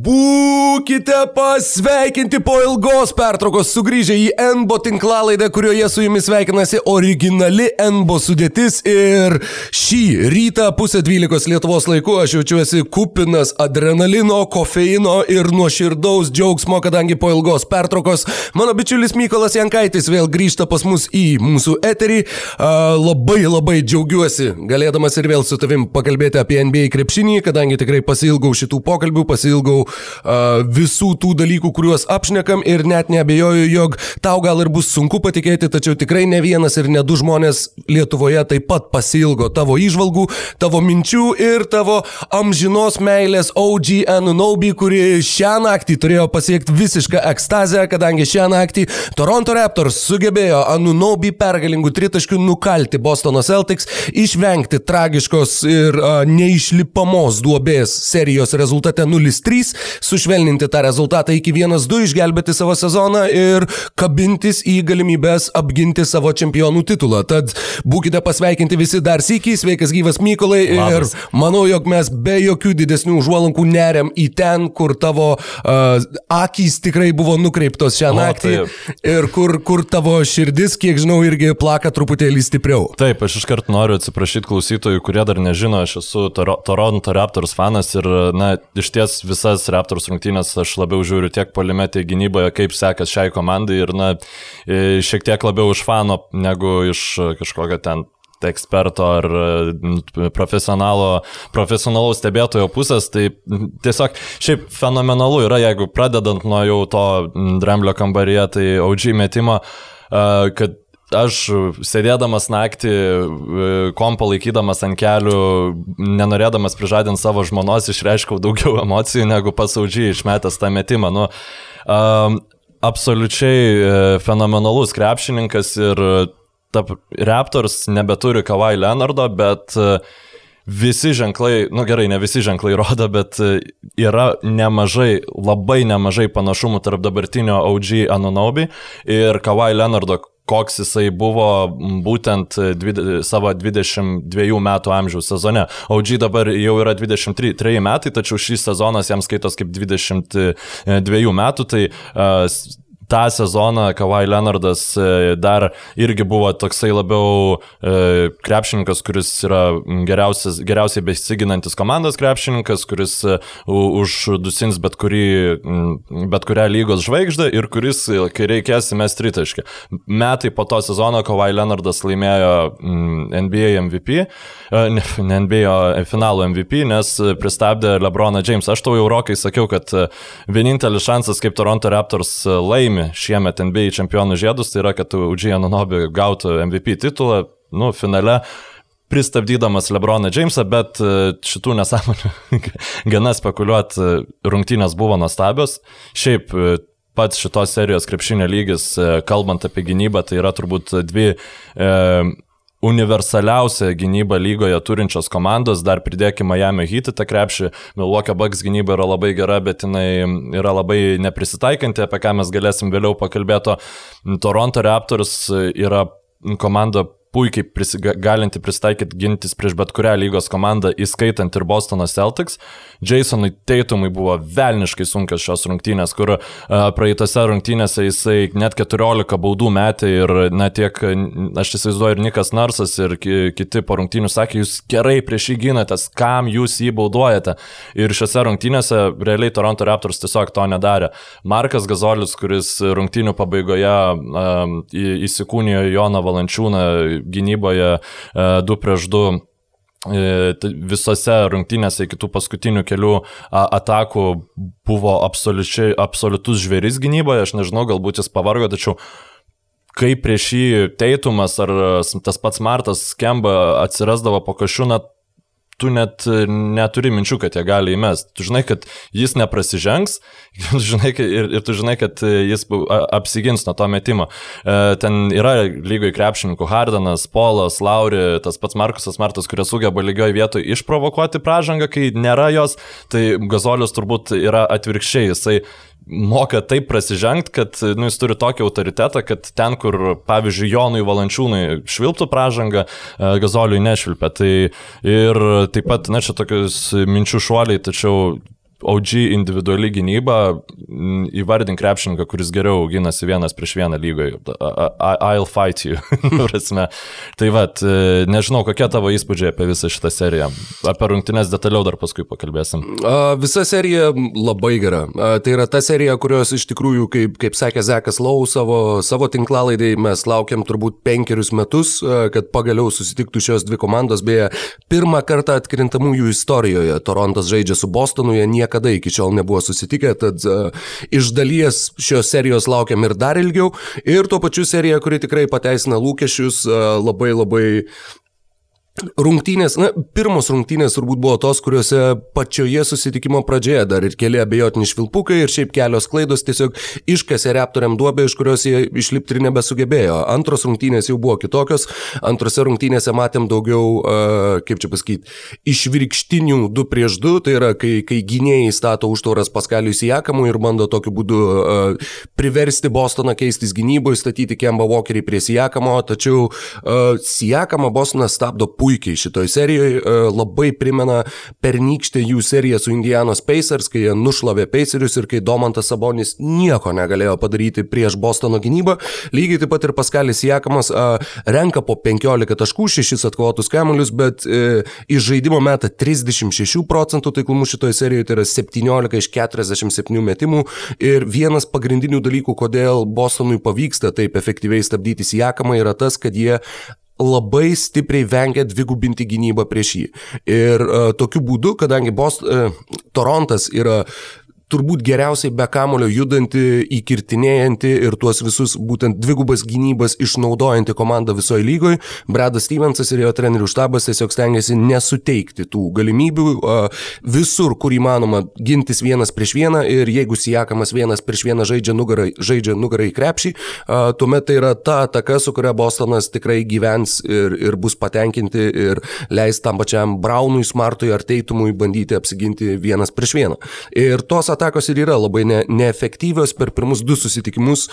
Boo! Būkite pasveikinti po ilgos pertraukos sugrįžę į NBO tinklalaidę, kurioje su jumis sveikinasi originali NBO sudėtis ir šį rytą pusę dvylikos Lietuvos laiku aš jaučiuosi kupinas adrenalino, kofeino ir nuoširdaus džiaugsmo, kadangi po ilgos pertraukos mano bičiulis Mykolas Jankaitis vėl grįžta pas mus į mūsų eterį. Labai labai džiaugiuosi galėdamas ir vėl su tavim pakalbėti apie NBA krepšinį, kadangi tikrai pasilgau šitų pokalbių, pasilgau visų tų dalykų, kuriuos apšnekam ir net nebejoju, jog tau gal ir bus sunku patikėti, tačiau tikrai ne vienas ir ne du žmonės Lietuvoje taip pat pasilgo tavo išvalgų, tavo minčių ir tavo amžinos meilės OG Anunobi, kuri šią naktį turėjo pasiekti visišką ekstazę, kadangi šią naktį Toronto Raptors sugebėjo Anunobi pergalingų tritaškių nukalti Bostono Celtics, išvengti tragiškos ir uh, neišlipamos duobės serijos rezultate 0-3 sušvelninti tą rezultatą iki 1-2, išgelbėti savo sezoną ir kabintis į galimybės apginti savo čempionų titulą. Tad būkite pasveikinti visi dar sėkiai, sveikas gyvas Mykolai Labas. ir manau, jog mes be jokių didesnių užuolankų neriam į ten, kur tavo uh, akys tikrai buvo nukreiptos šią o, naktį taip. ir kur, kur tavo širdis, kiek žinau, irgi plaka truputėlį stipriau. Taip, aš iškart noriu atsiprašyti klausytojų, kurie dar nežino, aš esu Toronto Raptors fanas ir, na, iš ties visas Raptors rungtynės aš labiau žiūriu tiek polime, tiek gynyboje, kaip sekas šiai komandai ir, na, e, šiek tiek labiau iš fano negu iš kažkokio ten eksperto ar e, profesionalo, profesionalaus stebėtojo pusės, tai tiesiog šiaip fenomenalu yra, jeigu pradedant nuo jau to dramblio kambaryje, tai OG metimo, e, kad aš sėdėdamas naktį, e, kompą laikydamas ant kelių, nenorėdamas prižadinti savo žmonos, išreiškiau daugiau emocijų negu pasaužiai išmetęs tą metimą. Nu, um, absoliučiai e, fenomenalus krepšininkas ir ta Raptors nebeturi Kawhi Leonardo, bet visi ženklai, nu gerai, ne visi ženklai rodo, bet yra nemažai, labai nemažai panašumų tarp dabartinio OG Anunobi ir Kawhi Leonardo koks jisai buvo būtent dvid, savo 22 metų amžiaus sezone. OG dabar jau yra 23 metai, tačiau šis sezonas jam skaitos kaip 22 metų, tai uh, tą sezoną Kawhi Leonardas e, dar irgi buvo toksai labiau e, krepšininkas, kuris yra geriausiai besiginantis komandos krepšininkas, kuris e, uždusins bet, kurį, bet kurią lygos žvaigždę ir kuris, kai reikės, mes tritaškį. Metai po to sezono Kawhi Leonardas laimėjo NBA MVP, ne, ne NBA finalo MVP, nes pristabdė Lebroną James. Aš tau jau rokai sakiau, kad vienintelis šansas, kaip Toronto Raptors laimi laimi šiemet NBA čempionų žiedus, tai yra, kad Udžija Anunobi gautų MVP titulą, nu, finale pristabdydamas Lebroną Jamesą, bet e, šitų nesąmonių gana spekuliuot e, rungtynės buvo nuostabios. Šiaip e, pats šitos serijos krepšinio lygis, kalbant apie gynybą, tai yra turbūt dvi e, universaliausią gynybą lygoje turinčios komandos, dar pridėkime Miami Heat tą krepšį, Milwaukee Bucks gynyba yra labai gera, bet jinai yra labai neprisitaikanti, apie ką mes galėsim vėliau pakalbėti. Toronto Raptors yra komanda puikiai prisiga, galinti pristaikyti gintis prieš bet kurią lygos komandą, įskaitant ir Bostono Celtics. Jasonui Teitumui buvo velniškai sunkios šios rungtynės, kur uh, praeitose rungtynėse jisai net 14 baudų metė ir na tiek, aš įsivaizduoju, ir Nikas Narsas ir ki, kiti po rungtynių sakė, jūs gerai prieš jį ginatės, kam jūs jį bauduojate. Ir šiose rungtynėse realiai Toronto Raptors tiesiog to nedarė. Markas Gazolis, kuris rungtynių pabaigoje uh, įsikūnijo Joną Valančiūną gynyboje 2 e, prieš 2 e, visose rungtynėse iki tų paskutinių kelių atakų buvo absoliutus žvėris gynyboje, aš nežinau, galbūt jis pavargo, tačiau kaip prieš jį teitumas ar tas pats Martas Kemba atsirasdavo po kažkūną, tu net neturi minčių, kad jie gali įmest. Tu žinai, kad jis neprasižengs žinai, ir, ir tu žinai, kad jis apsigins nuo to metimo. E, ten yra lygoje krepšininkų Hardanas, Polas, Lauri, tas pats Markusas Martas, kurie sugeba lygioje vietoje išprovokuoti pražangą, kai nėra jos, tai Gazolius turbūt yra atvirkščiai. Jisai moka taip prasižengti, kad nu, jis turi tokį autoritetą, kad ten, kur, pavyzdžiui, Jonui Valančiūnui švilptų pražangą, e, Gazoliui nešvilpia. Tai ir taip pat, na, čia tokius minčių šuoliai, tačiau OG individuali gynyba, įvardink krepšininką, kuris geriau ginasi vienas prieš vieną lygoje. I'll fight you. tai vad, e, nežinau, kokie tavo įspūdžiai apie visą šitą seriją. Apie rungtynės detaliau dar paskui pakalbėsim. Visa serija labai gera. Tai yra ta serija, kurios iš tikrųjų, kaip, kaip sakė Zekas Lau savo, savo tinklalaidai, mes laukiam turbūt penkerius metus, kad pagaliau susitiktų šios dvi komandos. Beje, pirmą kartą atkrintamųjų istorijoje Torontas žaidžia su Bostonu, jie niekada niekada iki šiol nebuvo susitikę, tad uh, iš dalies šios serijos laukiam ir dar ilgiau. Ir tuo pačiu serija, kuri tikrai pateisina lūkesčius, uh, labai labai Rungtynės, na, pirmos rungtynės turbūt buvo tos, kuriuose pačioje susitikimo pradžioje dar ir keli abejotini švilpukai ir šiaip kelios klaidos tiesiog iškasė reptoriam duobę, iš kurios jie išlipti ir nebesugebėjo. Antros rungtynės jau buvo kitokios, antrose rungtynėse matėm daugiau, kaip čia pasakyti, išvirkštinių 2 prieš 2, tai yra, kai, kai gynėjai stato užtvaras Paskaliui Sijakamui ir bando tokiu būdu priversti Bostoną keistis gynyboje, statyti Kemba Walkerį prie Sijakamo, tačiau Sijakamą Bostonas stabdo puikiai puikiai šitoj serijoje, labai primena pernykštę jų seriją su Indianos Pacers, kai jie nušlavė Pacerius ir kai Domantas Sabonis nieko negalėjo padaryti prieš Bostono gynybą. Lygiai taip pat ir Paskalis Jakamas renka po 15 taškų, 6 atkovotus kamuolius, bet e, iš žaidimo meta 36 procentų taiklumu šitoje serijoje, tai yra 17 iš 47 metimų. Ir vienas pagrindinių dalykų, kodėl Bostonui pavyksta taip efektyviai stabdyti Jakamą, yra tas, kad jie labai stipriai vengia dvigubinti gynybą prieš jį. Ir uh, tokiu būdu, kadangi Bost, uh, Torontas yra turbūt geriausiai be kamulio judanti, įkirtinėjanti ir tuos visus būtent dvigubas gynybas išnaudojanti komanda visoje lygoje. Bradas Stevensas ir jo trenerių štabas tiesiog stengiasi nesuteikti tų galimybių visur, kur įmanoma gintis vienas prieš vieną ir jeigu Sijakamas vienas prieš vieną žaidžia nugarą, žaidžia nugarą į krepšį, tuomet tai yra ta ataka, su kuria Bostonas tikrai gyvens ir, ir bus patenkinti ir leis tam pačiam Braunui, Smartui ar Teitumui bandyti apsiginti vienas prieš vieną. Ir tos atakos ir yra labai ne, neefektyvios per pirmus du susitikimus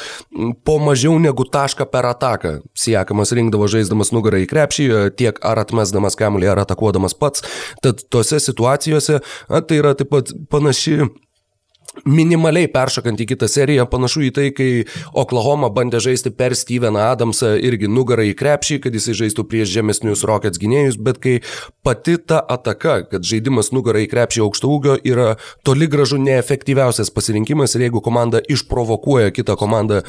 po mažiau negu tašką per ataką. Siekamas rinkdavo žaisdamas nugarą į krepšį, tiek ar atmesdamas kamuolį, ar atakuodamas pats. Tad tose situacijose a, tai yra taip pat panaši minimaliai peršokant į kitą seriją, panašu į tai, kai Oklahoma bandė žaisti per Steveną Adamsą irgi nugarą į krepšį, kad jisai žaistų prieš žemesnius Rockets gynėjus, bet kai pati ta ataka, kad žaidimas nugarą į krepšį aukšto ūgio yra toli gražu neefektyviausias pasirinkimas ir jeigu komanda išprovokuoja kitą komandą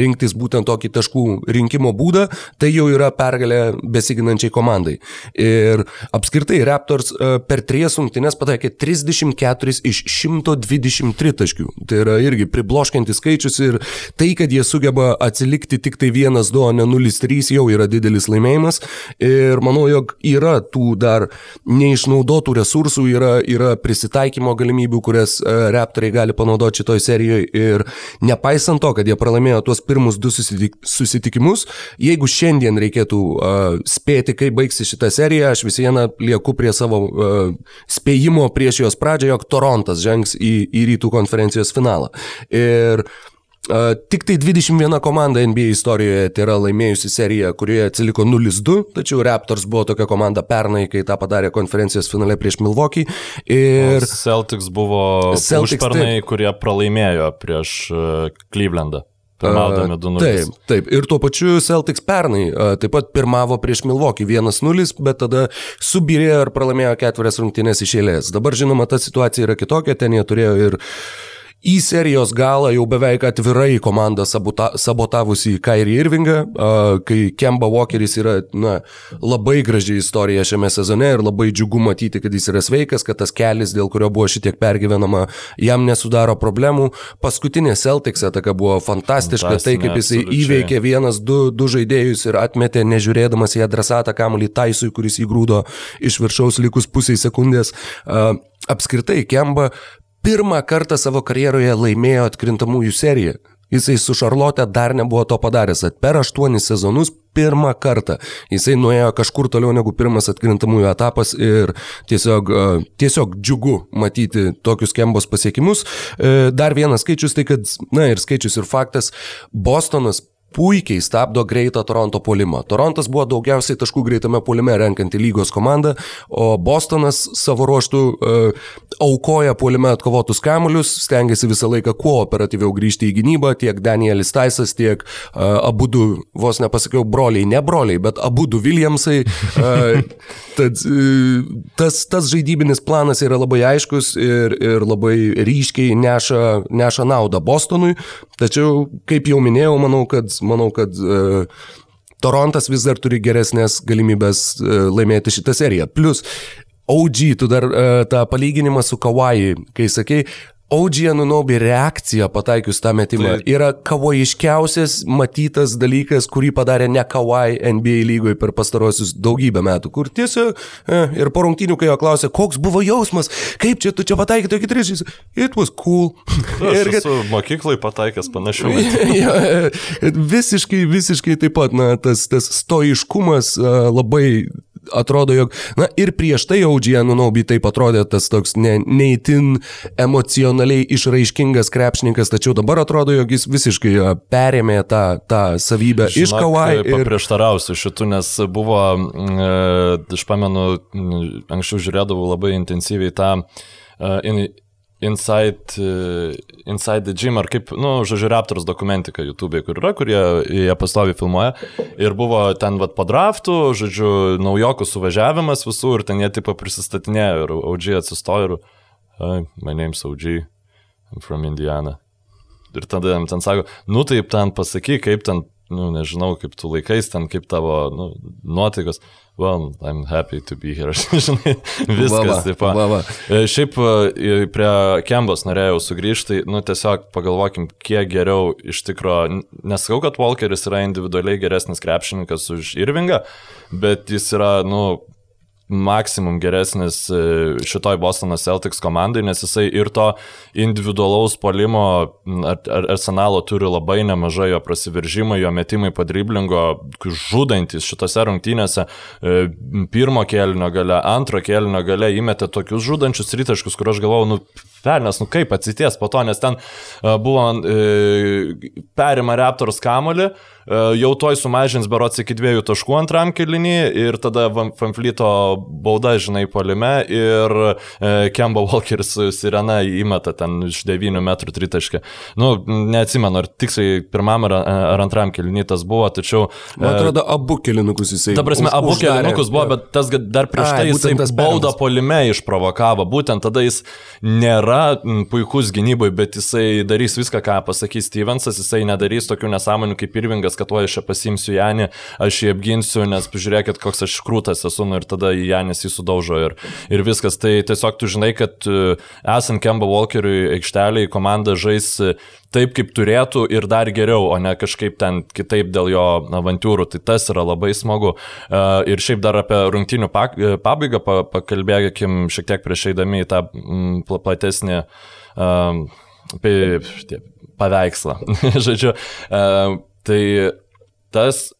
rinktis būtent tokį taškų rinkimo būdą, tai jau yra pergalė besiginančiai komandai. Ir apskritai Raptors per tries rungtynes pataikė 34 iš 123 tritaškių. Tai yra irgi pribloškiantis skaičius ir tai, kad jie sugeba atsilikti tik tai 1-2, o ne 0-3 jau yra didelis laimėjimas. Ir manau, jog yra tų dar neišnaudotų resursų, yra, yra prisitaikymo galimybių, kurias e, Raptoriai gali panaudoti šitoj serijoje. Ir nepaisant to, kad jie pralaimėjo tuos pirmus du susitik susitikimus, jeigu šiandien reikėtų uh, spėti, kaip baigsis šitą seriją, aš vis vieną lieku prie savo uh, spėjimo prieš jos pradžią, jog Torontas žengs į, į rytų konferencijos finalą. Ir tik tai 21 komanda NBA istorijoje tai yra laimėjusi seriją, kurioje atsiliko 0-2, tačiau Raptors buvo tokia komanda pernai, kai tą padarė konferencijos finale prieš Milwaukee. Ir... O Celtics buvo Celtics užpernai, taip, kurie pralaimėjo prieš uh, Clevelandą. Pirmaudami 2-0. Taip, taip. Ir tuo pačiu Celtics pernai taip pat pirmavo prieš Milwaukee 1-0, bet tada subirėjo ir pralaimėjo ketverias rungtynės iš eilės. Dabar žinoma, ta situacija yra kitokia, ten jie turėjo ir į serijos galą jau beveik atvirai komanda sabota, sabotavusi Kairį Irvingą, kai Kemba Walkeris yra na, labai graži istorija šiame sezone ir labai džiugu matyti, kad jis yra sveikas, kad tas kelias, dėl kurio buvo šitiek pergyvenama, jam nesudaro problemų. Paskutinė Celtics ataka buvo fantastiška, tai kaip jisai absoliučiai. įveikė vienas, du, du žaidėjus ir atmetė, nežiūrėdamas į adresatą kamuolį Taisui, kuris įgrūdo iš viršaus likus pusiai sekundės. Apskritai, Kemba pirmą kartą savo karjeroje laimėjo atkrintamųjų seriją. Jisai su Šarlote dar nebuvo to padaręs. Per aštuonis sezonus pirmą kartą jisai nuėjo kažkur toliau negu pirmas atkrintamųjų etapas ir tiesiog, e, tiesiog džiugu matyti tokius kembos pasiekimus. E, dar vienas skaičius, tai kad, na ir skaičius ir faktas, Bostonas puikiai stabdo greitą Toronto polimą. Torontas buvo daugiausiai taškų greitame polime renkanti lygos komanda, o Bostonas savo ruoštų uh, aukoja polime atkovotus kamuolius, stengiasi visą laiką kuo operatyviau grįžti į gynybą, tiek Danielis Taisas, tiek uh, abu du, vos nepasakiau, broliai, ne broliai, bet abu du Williamsai. Uh, tad uh, tas, tas žaidybinis planas yra labai aiškus ir, ir labai ryškiai neša, neša naudą Bostonui, tačiau, kaip jau minėjau, manau, kad manau, kad uh, Torontas vis dar turi geresnės galimybės uh, laimėti šitą seriją. Plus, OG, tu dar uh, tą palyginimą su Kawai, kai sakai, OG Anunobi reakcija pataikius tą metimą tai. yra kavojiškiausias matytas dalykas, kurį padarė ne Kawai NBA lygoje per pastarosius daugybę metų, kur tiesiog e, ir po rungtynių, kai jo klausė, koks buvo jausmas, kaip čia tu čia pataikai tokį tris, it was cool. ir kad... mokyklai pataikęs panašių. ja, visiškai, visiškai taip pat, na, tas, tas stoiškumas labai atrodo, jog, na ir prieš tai Audžianų Naubi taip atrodė tas toks ne, neįtin emocionaliai išraiškingas krepšininkas, tačiau dabar atrodo, jog jis visiškai perėmė tą, tą savybę Žinok, iš Kawai. Ir prieštarausiu šitų, nes buvo, e, aš pamenu, anksčiau žiūrėdavau labai intensyviai tą e, Inside, uh, Inside the Gym, ar kaip, nu, žodžiu, Raptors dokumentika YouTube, kur yra, kurie jie pastovi filmuoja. Ir buvo ten, vad, po draftų, žodžiu, naujokų suvažiavimas visų ir ten jie tipo prisistatinėjo ir OG atsistojo ir, hi, my name's OG, I'm from Indiana. Ir tada jam ten sako, nu taip ten pasakyk, kaip ten, nu, nežinau, kaip tu laikais ten, kaip tavo, nu, nuotaikos well, I'm happy to be here. Žinai, viskas. Taip, va. E, šiaip e, prie Kembos norėjau sugrįžti, nu tiesiog pagalvokim, kiek geriau iš tikrųjų, nesakau, kad Walkeris yra individualiai geresnis krepšininkas už Irvingą, bet jis yra, nu, maksimum geresnis e, šitoj Bostono Celtics komandai, nes jisai ir to individualaus polimo arsenalo turi labai nemažai jo prasiveržimai, jo metimai padriblingo, žudantis šitose rungtynėse e, pirmo kėlinio gale, antro kėlinio gale įmetė tokius žudančius rytaškus, kur aš galvojau, nu, velnės, nu kaip atsities po to, nes ten e, buvo perima Raptors kamolį, jau toj sumažins berots iki dviejų taškų antram kilinį ir tada Fanflyto bauda, žinai, polime ir e, Kemba Walkeris Sirena įmeta ten iš 9 metrų tritaškį. Nu, neatsimenu, ar tiksliai pirmam ar, ar antram kilinį tas buvo, tačiau... Man e, atrodo, abu kilinukus jisai. Ta prasme, už, abu kilinukus buvo, bet tas dar prieš tai jisai baudą polime išprovokavo. Būtent tada jis nėra puikus gynyboje, bet jisai darys viską, ką pasakys Stevensas, jisai nedarys tokių nesąmonių kaip Irvingas sakęs, kad tuo aš čia pasimsiu Janį, aš jį apginsiu, nes pažiūrėkit, koks aš krūtas esu, nu, ir tada Janis jį sudaužo ir, ir viskas. Tai tiesiog tu žinai, kad e, esant Kemba Walkeriui aikšteliai komanda žais e, taip, kaip turėtų ir dar geriau, o ne kažkaip ten kitaip dėl jo avantūrų. Tai tas yra labai smagu. E, ir šiaip dar apie rungtinių pabaigą pakalbėkim šiek tiek prieš eidami į tą platesnį paveikslą. Žodžiu, Tai tas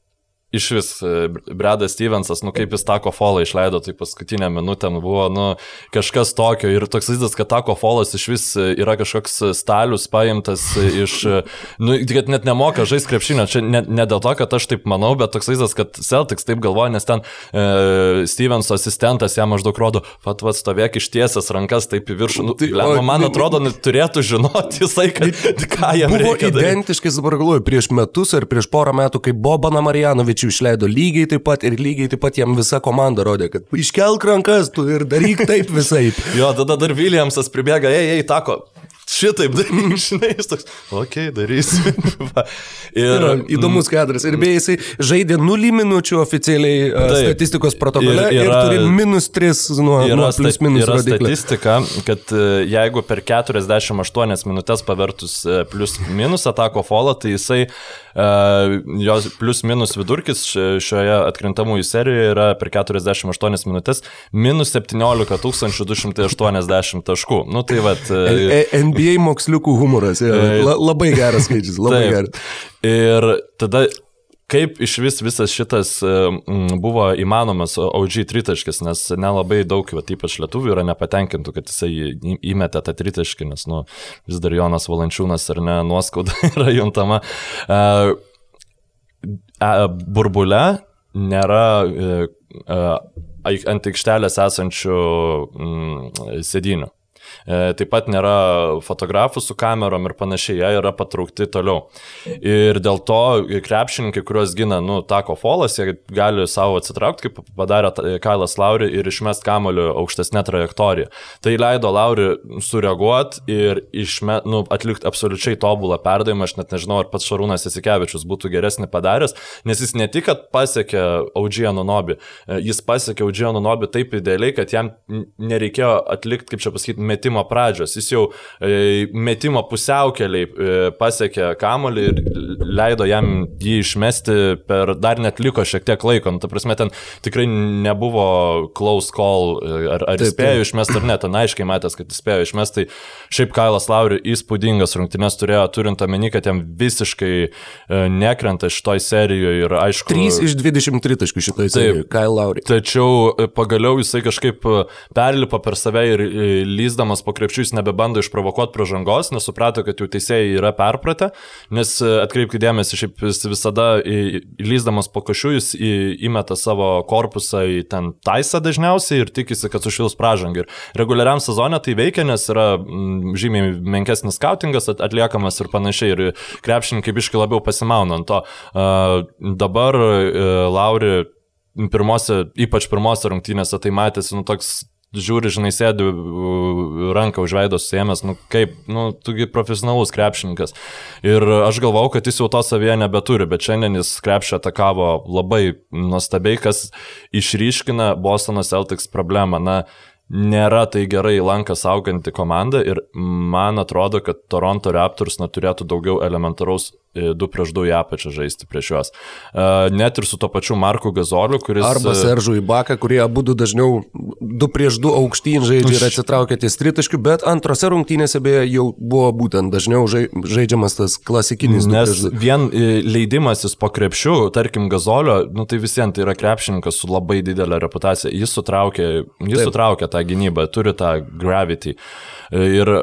iš vis e, Bredas Stevensas, nu kaip jis tako folą išleido, tai paskutinę minutę nu, buvo, nu, kažkas tokio. Ir toks vaizdas, kad tako folas iš vis e, yra kažkoks stalius paimtas iš, e, nu, kad net nemoka žaisti krepšinio, čia ne, ne dėl to, kad aš taip manau, bet toks vaizdas, kad Celtics taip galvoja, nes ten e, Stevenso asistentas jam maždaug rodo, pat vad stovėk ištiesęs rankas taip į viršų, nu, tai, o, man atrodo, nu, turėtų žinoti jisai, kad ką jam buvo reikia. Buvo identiškai, dabar galvoju, prieš metus ar prieš porą metų, kai Bobana Marijanovič Mirotičių išleido lygiai taip pat ir lygiai taip pat jam visa komanda rodė, kad iškelk rankas tu ir daryk taip visai. jo, tada dar Williamsas pribėga, ei, ei, tako, šitaip daryk, žinai, jis toks, okei, okay, darysiu. ir Yra, įdomus kadras. Ir beje, jisai žaidė 0 minučių oficialiai taip, statistikos protokole ir, yra, ir turi minus 3 nuo, nuo plus minus. Yra rodiklį. statistika, kad e, jeigu per 48 minutės pavertus e, plus minus atako folą, tai jisai jos plus minus vidurkis šioje atkrintamųjų serijoje yra per 48 minutės minus 17 280 taškų. Nu tai vad. Uh, NBA moksliukų humoras, ja, la, labai geras skaičius, labai geras. Ir tada kaip iš vis visas šitas buvo įmanomas OG tritaškis, nes nelabai daug, va, ypač lietuvių, yra nepatenkintų, kad jisai įmetė tą tritaškį, nes nu, vis dar Jonas Valančiūnas ar ne nuoskauda yra juntama. Uh, burbule nėra ant aikštelės esančių sėdinių. E, taip pat nėra fotografų su kamerom ir panašiai, jie yra patraukti toliau. Ir dėl to krepšininkai, kuriuos gina, nu, tako folas, jie gali savo atsitraukti, kaip padarė Kailas Lauri ir išmest kamoliu aukštesnę trajektoriją. Tai leido Lauri sureaguoti ir išme, nu, atlikti absoliučiai tobulą perdavimą, aš net nežinau, ar pats Šarūnas Esikevičius būtų geresnį padaręs, nes jis ne tik, kad pasiekė Audžiano Nobį, e, jis pasiekė Audžiano Nobį taip idealiai, kad jam nereikėjo atlikti, kaip čia pasakyti, metimo pradžios. Jis jau e, metimo pusiaukeliai e, pasiekė kamolį ir leido jam jį išmesti per dar net liko šiek tiek laiko. Nu, ta prasme, ten tikrai nebuvo close call, e, ar, ar jis spėjo išmesti ar ne, ten aiškiai matęs, kad jis spėjo išmesti. Tai šiaip Kailas Lauri įspūdingas rungtynės turėjo, turint omeny, kad jam visiškai nekrenta šitoj serijoje ir aišku. 3 iš 23 taškų šitoj serijoje, Kailas Lauri. Tačiau pagaliau jisai kažkaip perlipo per save ir lyzdamas eidamas po krepšių jis nebebando išprovokuoti pražangos, nes suprato, kad jų teisėjai yra perpratę, nes e, atkreipkite dėmesį, šiaip jis visada įlyzdamas po košių jis įmeta savo korpusą į ten taisą dažniausiai ir tikisi, kad sušils pražangą. Ir reguliariam sezonė tai veikia, nes yra m, žymiai menkesnis skautingas atliekamas ir panašiai. Ir krepšininkai biškai labiau pasimauna ant to. Uh, dabar uh, Lauri pirmose, ypač pirmose rungtynėse tai matėsi, nu, toks žiūri, žinai, sėdi ranką už veido suėmęs, nu kaip, nu, tugi profesionalus krepšininkas. Ir aš galvau, kad jis jau to savyje nebeturi, bet šiandien jis krepšį atakavo labai nuostabiai, kas išryškina Bostono Celtics problemą. Na, nėra tai gerai lanką sauganti komanda ir man atrodo, kad Toronto Raptors neturėtų daugiau elementaraus 2 prieš 2 į apačią žaisti prieš juos. Net ir su to pačiu Marku Gazoliu, kuris... Arba Seržu Ibaka, kurie abu dažniau 2 prieš 2 aukštyn žaidžia ir atsitraukia ties tritaškių, bet antrose rungtynėse beje jau buvo būtent dažniau žaidžiamas tas klasikinis. Nes vien e, leidimasis po krepšių, tarkim Gazolio, nu tai visiems tai yra krepšininkas su labai didelė reputacija, jis sutraukė, jis Taip. sutraukė tą gynybą, turi tą gravity. E, ir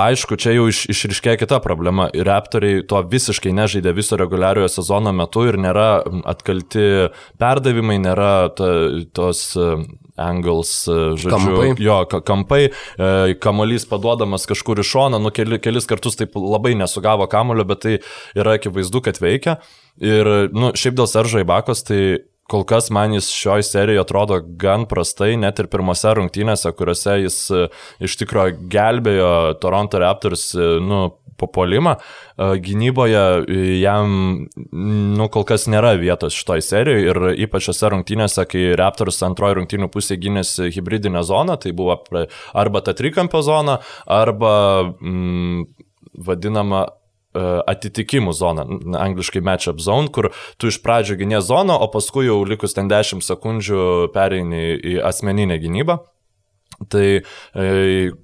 Aišku, čia jau iš, išriškėja kita problema. Raptoriai to visiškai nežaidė viso reguliariojo sezono metu ir nėra atkalti perdavimai, nėra ta, tos e, angles, e, žodžiu, kampai. jo, kampai, e, kamolys paduodamas kažkur iš šono, nu keli, kelis kartus taip labai nesugavo kamulio, bet tai yra akivaizdu, kad veikia. Ir, nu, šiaip dėl Seržai Bakos, tai kol kas man jis šioje serijoje atrodo gan prastai, net ir pirmose rungtynėse, kuriuose jis e, iš tikrųjų gelbėjo Toronto Raptors, e, nu, papuolimą. E, gynyboje jam, nu, kol kas nėra vietos šitoj serijoje ir ypač šiose rungtynėse, kai Raptors antroji rungtynių pusė gynėsi hybridinę zoną, tai buvo arba ta trikampio zona, arba mm, vadinama atitikimų zoną, angliškai matchup zone, kur tu iš pradžio gynė zoną, o paskui jau likus ten 10 sekundžių pereini į asmeninę gynybą. Tai e,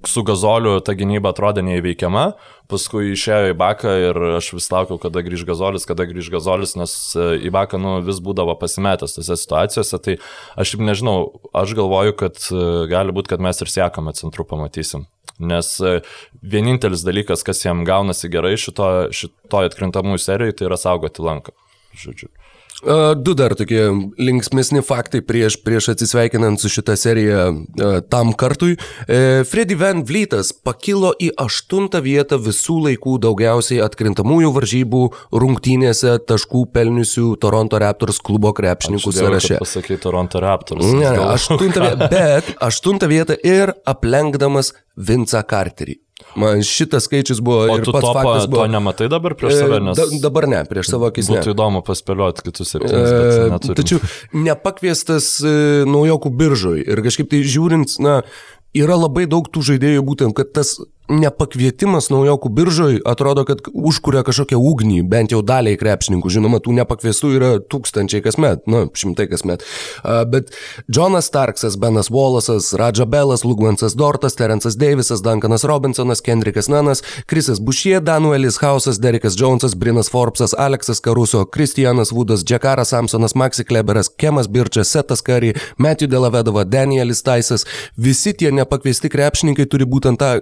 su gazoliu ta gynyba atrodė neįveikiama, paskui išėjo į baką ir aš vis laukiau, kada grįž gazolis, kada grįž gazolis, nes e, į baką nu, vis būdavo pasimetęs tose situacijose. Tai aš jau nežinau, aš galvoju, kad e, gali būti, kad mes ir siekamą centrų pamatysim. Nes e, vienintelis dalykas, kas jam gaunasi gerai šito, šito atkrintamųjų serijoje, tai yra saugoti lanką. Žodžiu. Du dar tokie linksmėsni faktai prieš, prieš atsisveikinant su šitą seriją tam kartui. E, Freddy Van Vlytas pakilo į aštuntą vietą visų laikų daugiausiai atkrintamųjų varžybų rungtynėse taškų pelniusių Toronto Raptors klubo krepšininkų sąraše. Pasakai Toronto Raptors. Ne, aštuntą vietą, bet aštuntą vietą ir aplenkdamas Vincą Carterį. Man šitas skaičius buvo o ir tu pats to, faktas buvo. To nematai dabar prieš save, e, nes... Da, dabar ne, prieš savo akis. Būtų ne. įdomu paspėlioti kitus septynis. E, tačiau nepakviestas e, naujokų biržoj ir kažkaip tai žiūrint, na, yra labai daug tų žaidėjų būtent, kad tas nepakvietimas naujokų biržoj atrodo, kad užkuria kažkokią ugnį, bent jau daliai krepšininkų. Žinoma, tų nepakviestų yra tūkstančiai kasmet, na, šimtai kasmet. Bet Jonas Starksas, Benas Wallace'as, Radža Belas, Lugmansas Dortas, Terence'as Davisas, Duncanas Robinsonas, Kendrikas Nanas, Krisas Bušie, Danuelis Hausas, Derekas Jonesas, Brinas Forbesas, Aleksas Karuso, Kristijanas Vudas, Džekaras Samsonas, Maxi Kleberas, Kemas Birčas, Setas Kari, Matthew Delavedova, Danielis Taisas, visi tie nepakviesti krepšininkai turi būtent tą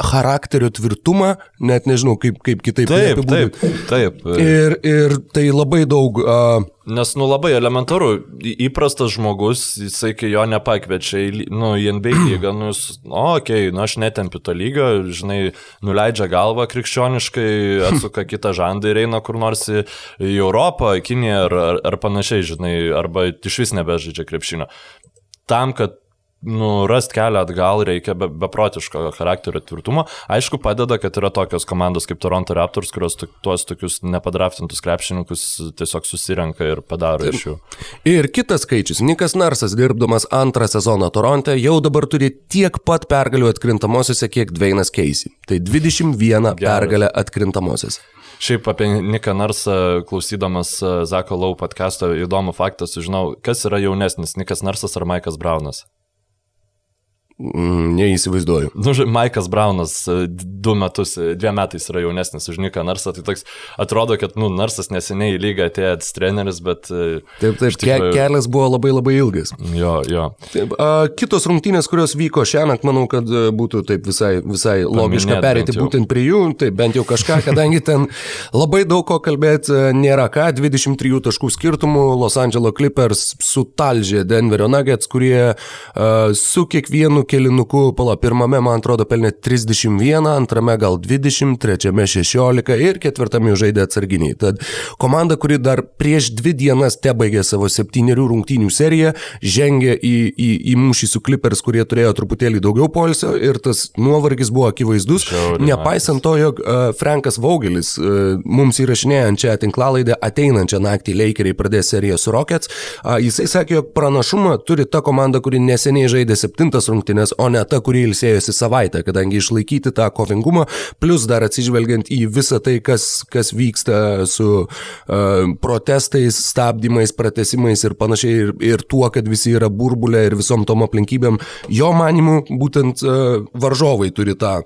charakterio tvirtumą, net nežinau, kaip, kaip kitaip Taip, apibūdint. taip, taip. Ir, ir tai labai daug uh, Nes, nu, labai elementaru, į- įprastas žmogus, jisai kai jo nepakviečia į, nu, į NBA lygą, nu, jis, o, okei, okay, nu, aš netempiu to lygio, žinai, nuleidžia galvą krikščioniškai, atsuka kitą žandą ir eina kur nors į, į Europą, Kiniją ar, ar, ar panašiai, žinai, arba iš vis nebežaidžia krepšinio. Tam, kad nu, rast kelią atgal reikia be, beprotiško charakterio tvirtumo. Aišku, padeda, kad yra tokios komandos kaip Toronto Raptors, kurios tu- tuos tokius nepadraftintus krepšininkus tiesiog susirenka ir padaro iš jų. Ir kitas skaičius. Nikas Narsas, dirbdamas antrą sezoną Toronte, jau dabar turi tiek pat pergalių atkrintamosiose, kiek Dvainas Keisi. Tai 21 pergalę atkrintamosiose. Šiaip apie Niką Narsą, klausydamas e, Zako Lau podcast'o, įdomų faktą sužinau, kas yra jaunesnis, Nikas Narsas ar Maikas Braunas. Mm, neįsivaizduoju. Nu, ži- Maikas Braunas e, du metus, e, dviem metais yra jaunesnis už Niką Narsą, tai toks atrodo, kad, nu, Narsas neseniai į lygą atėjęs treneris, bet... e, Taip, taip, tikrųjų- kelias buvo labai labai ilgas. Jo, jo. Taip, a, kitos rungtynės, kurios vyko šiandien, manau, kad būtų taip visai, visai logiška Paminėt perėti būtent prie jų, taip bent jau kažką, kadangi ten labai daug ko kalbėti nėra ką, 23 taškų skirtumų Los Angeles Clippers sutalžė Denverio Nuggets, kurie uh, su kiekvienu kelinuku, pala, pirmame, man atrodo, pelnė 31, antrame gal 20, trečiame 16 ir ketvirtame žaidė atsarginiai. Tad komanda, kuri dar prieš dvi dienas te baigė savo septyniarių rungtynių seriją, žengė į, į, į mūšį su Clippers, kurie turėjo truputėlį daugiau polsio ir tas nuovargis buvo akivaizdus. Žiauriai Nepaisant to, jog uh, Frankas Vaugelis uh, mums įrašinėjant čia tinklalaidę ateinančią naktį Lakeriai pradės seriją su Rockets, uh, jisai sakė, jog pranašumą turi ta komanda, kuri neseniai žaidė septintas rungtynės, o ne ta, kuri ilsėjosi savaitę, kadangi išlaikyti tą kovingumą, plus dar atsižvelgiant į visą tai, kas, kas vyksta su uh, protestais, stabdymais, pratesimais ir panašiai, ir, ir tuo, kad visi yra burbulė ir visom tom aplinkybėm, jo manimu būtent uh, varžovai turi tą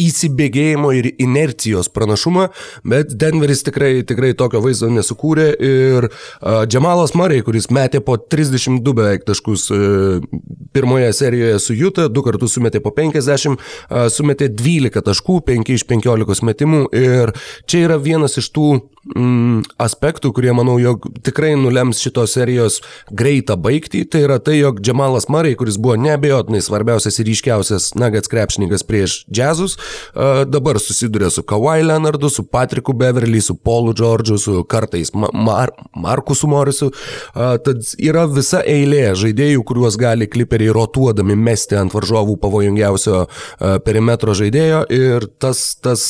įsibėgėjimo ir inercijos pranašumą, bet Denveris tikrai, tikrai tokio vaizdo nesukūrė ir uh, Džemalas Murray, kuris metė po 32 beveik taškus uh, pirmoje serijoje su Juta, du kartus sumetė po 50, uh, sumetė 12 taškų, 5 iš 15 metimų ir čia yra vienas iš tų mm, aspektų, kurie manau, jog tikrai nulems šitos serijos greitą baigtį, tai yra tai, jog Džemalas Murray, kuris buvo neabejotinai svarbiausias ir ryškiausias Nuggets krepšininkas prieš Jazzus, uh, dabar susiduria su Kawhi Leonardu, su Patriku Beverly, su Paulu Georgiu, su kartais Ma Mar Markusu Morisu. Uh, tad yra visa eilė žaidėjų, kuriuos gali kliperiai rotuodami mesti ant varžovų pavojingiausio uh, perimetro žaidėjo ir tas, tas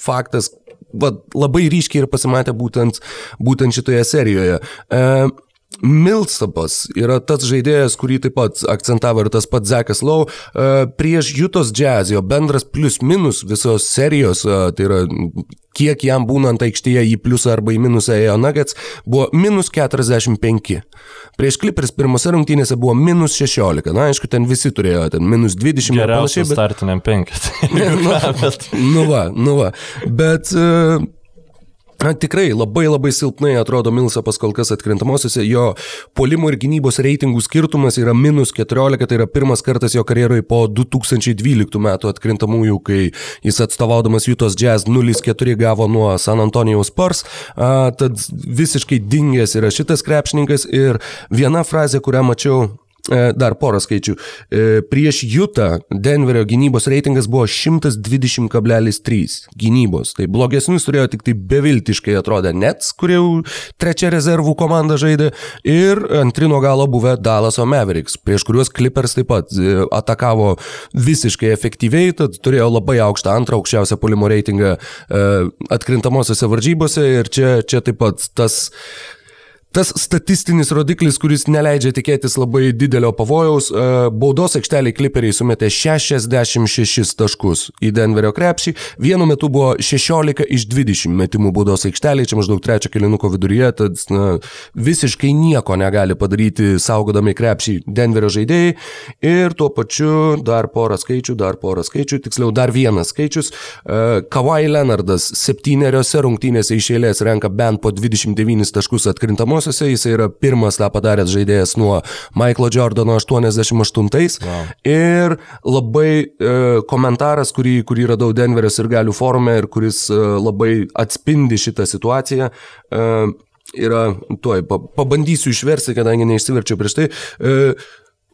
faktas va, labai ryškiai ir pasimatė būtent, būtent šitoje serijoje. E, Milstapas yra tas žaidėjas, kurį taip pat akcentavo ir tas pats Zekas Lau. E, prieš Jutos Jazz jo bendras plius minus visos serijos, e, tai yra kiek jam būnant aikštėje į pliusą arba į minusą ėjo Nuggets, buvo minus 45. Prieš Clippers pirmose rungtynėse buvo minus 16. Na, aišku, ten visi turėjo ten minus 20 ir Geriausiai, bet... startiniam penketui. nu, nu va, nu va. Bet uh, Na, tikrai labai labai silpnai atrodo Milsapas kol kas atkrintamosiose, jo polimo ir gynybos reitingų skirtumas yra minus 14, tai yra pirmas kartas jo karjeroje po 2012 metų atkrintamųjų, kai jis atstovaudamas Jutos Jazz 0-4 gavo nuo San Antonijaus Spurs, a, tad visiškai dingęs yra šitas krepšininkas ir viena frazė, kurią mačiau Dar porą skaičių. E, Prieš Jutą Denverio gynybos reitingas buvo 120,3 gynybos. Tai blogesnius turėjo tik tai beviltiškai atrodę Nets, kurie jau trečia rezervų komanda žaidė, ir antri nuo galo buvę Dallaso Mavericks, prieš kuriuos Clippers taip pat e, atakavo visiškai efektyviai, tad turėjo labai aukštą antrą aukščiausią polimo reitingą e, atkrintamosiose varžybose ir čia, čia taip pat tas Tas statistinis rodiklis, kuris neleidžia tikėtis labai didelio pavojaus, e, baudos aikšteliai kliperiai sumetė 66 taškus į Denverio krepšį, vienu metu buvo 16 iš 20 metimų baudos aikšteliai, čia maždaug trečio kilinuko viduryje, tad na, visiškai nieko negali padaryti saugodami krepšį Denverio žaidėjai ir tuo pačiu dar porą skaičių, dar porą skaičių, tiksliau dar vienas skaičius. E, Kawhi Leonardas septyneriose rungtynėse iš eilės renka bent po 29 taškus atkrintamosiose atkrintamosiose, jis yra pirmas tą padaręs žaidėjas nuo Michaelo Jordano 88. Wow. Ir labai e, komentaras, kurį, kurį radau Denverio ir galių forume ir kuris e, labai atspindi šitą situaciją. E, yra, tuoj, pabandysiu išversti, kadangi neišsiverčiau prieš tai. E,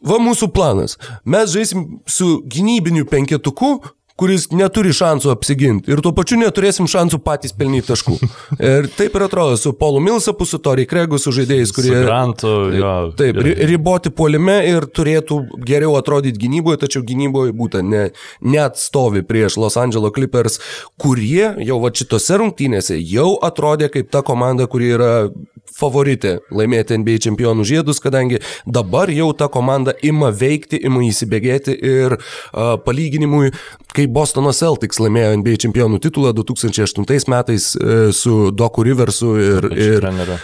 Va mūsų planas. Mes žaisim su gynybiniu penketuku, kuris neturi šansų apsiginti ir tuo pačiu neturėsim šansų patys pelnyti taškų. Ir taip ir atrodo su Polu Milsapu, su Tori Kregu, su žaidėjais, kurie... Grantu, jo. Taip, ri, riboti puolime ir turėtų geriau atrodyti gynyboje, tačiau gynyboje būtent ne, net stovi prieš Los Angeles Clippers, kurie jau va šitose rungtynėse jau atrodė kaip ta komanda, kuri yra favoritė laimėti NBA čempionų žiedus, kadangi dabar jau ta komanda ima veikti, ima įsibėgėti ir uh, palyginimui, kai Bostono Celtics laimėjo NBA čempionų titulą 2008 metais uh, su Doku Riversu ir, ir uh,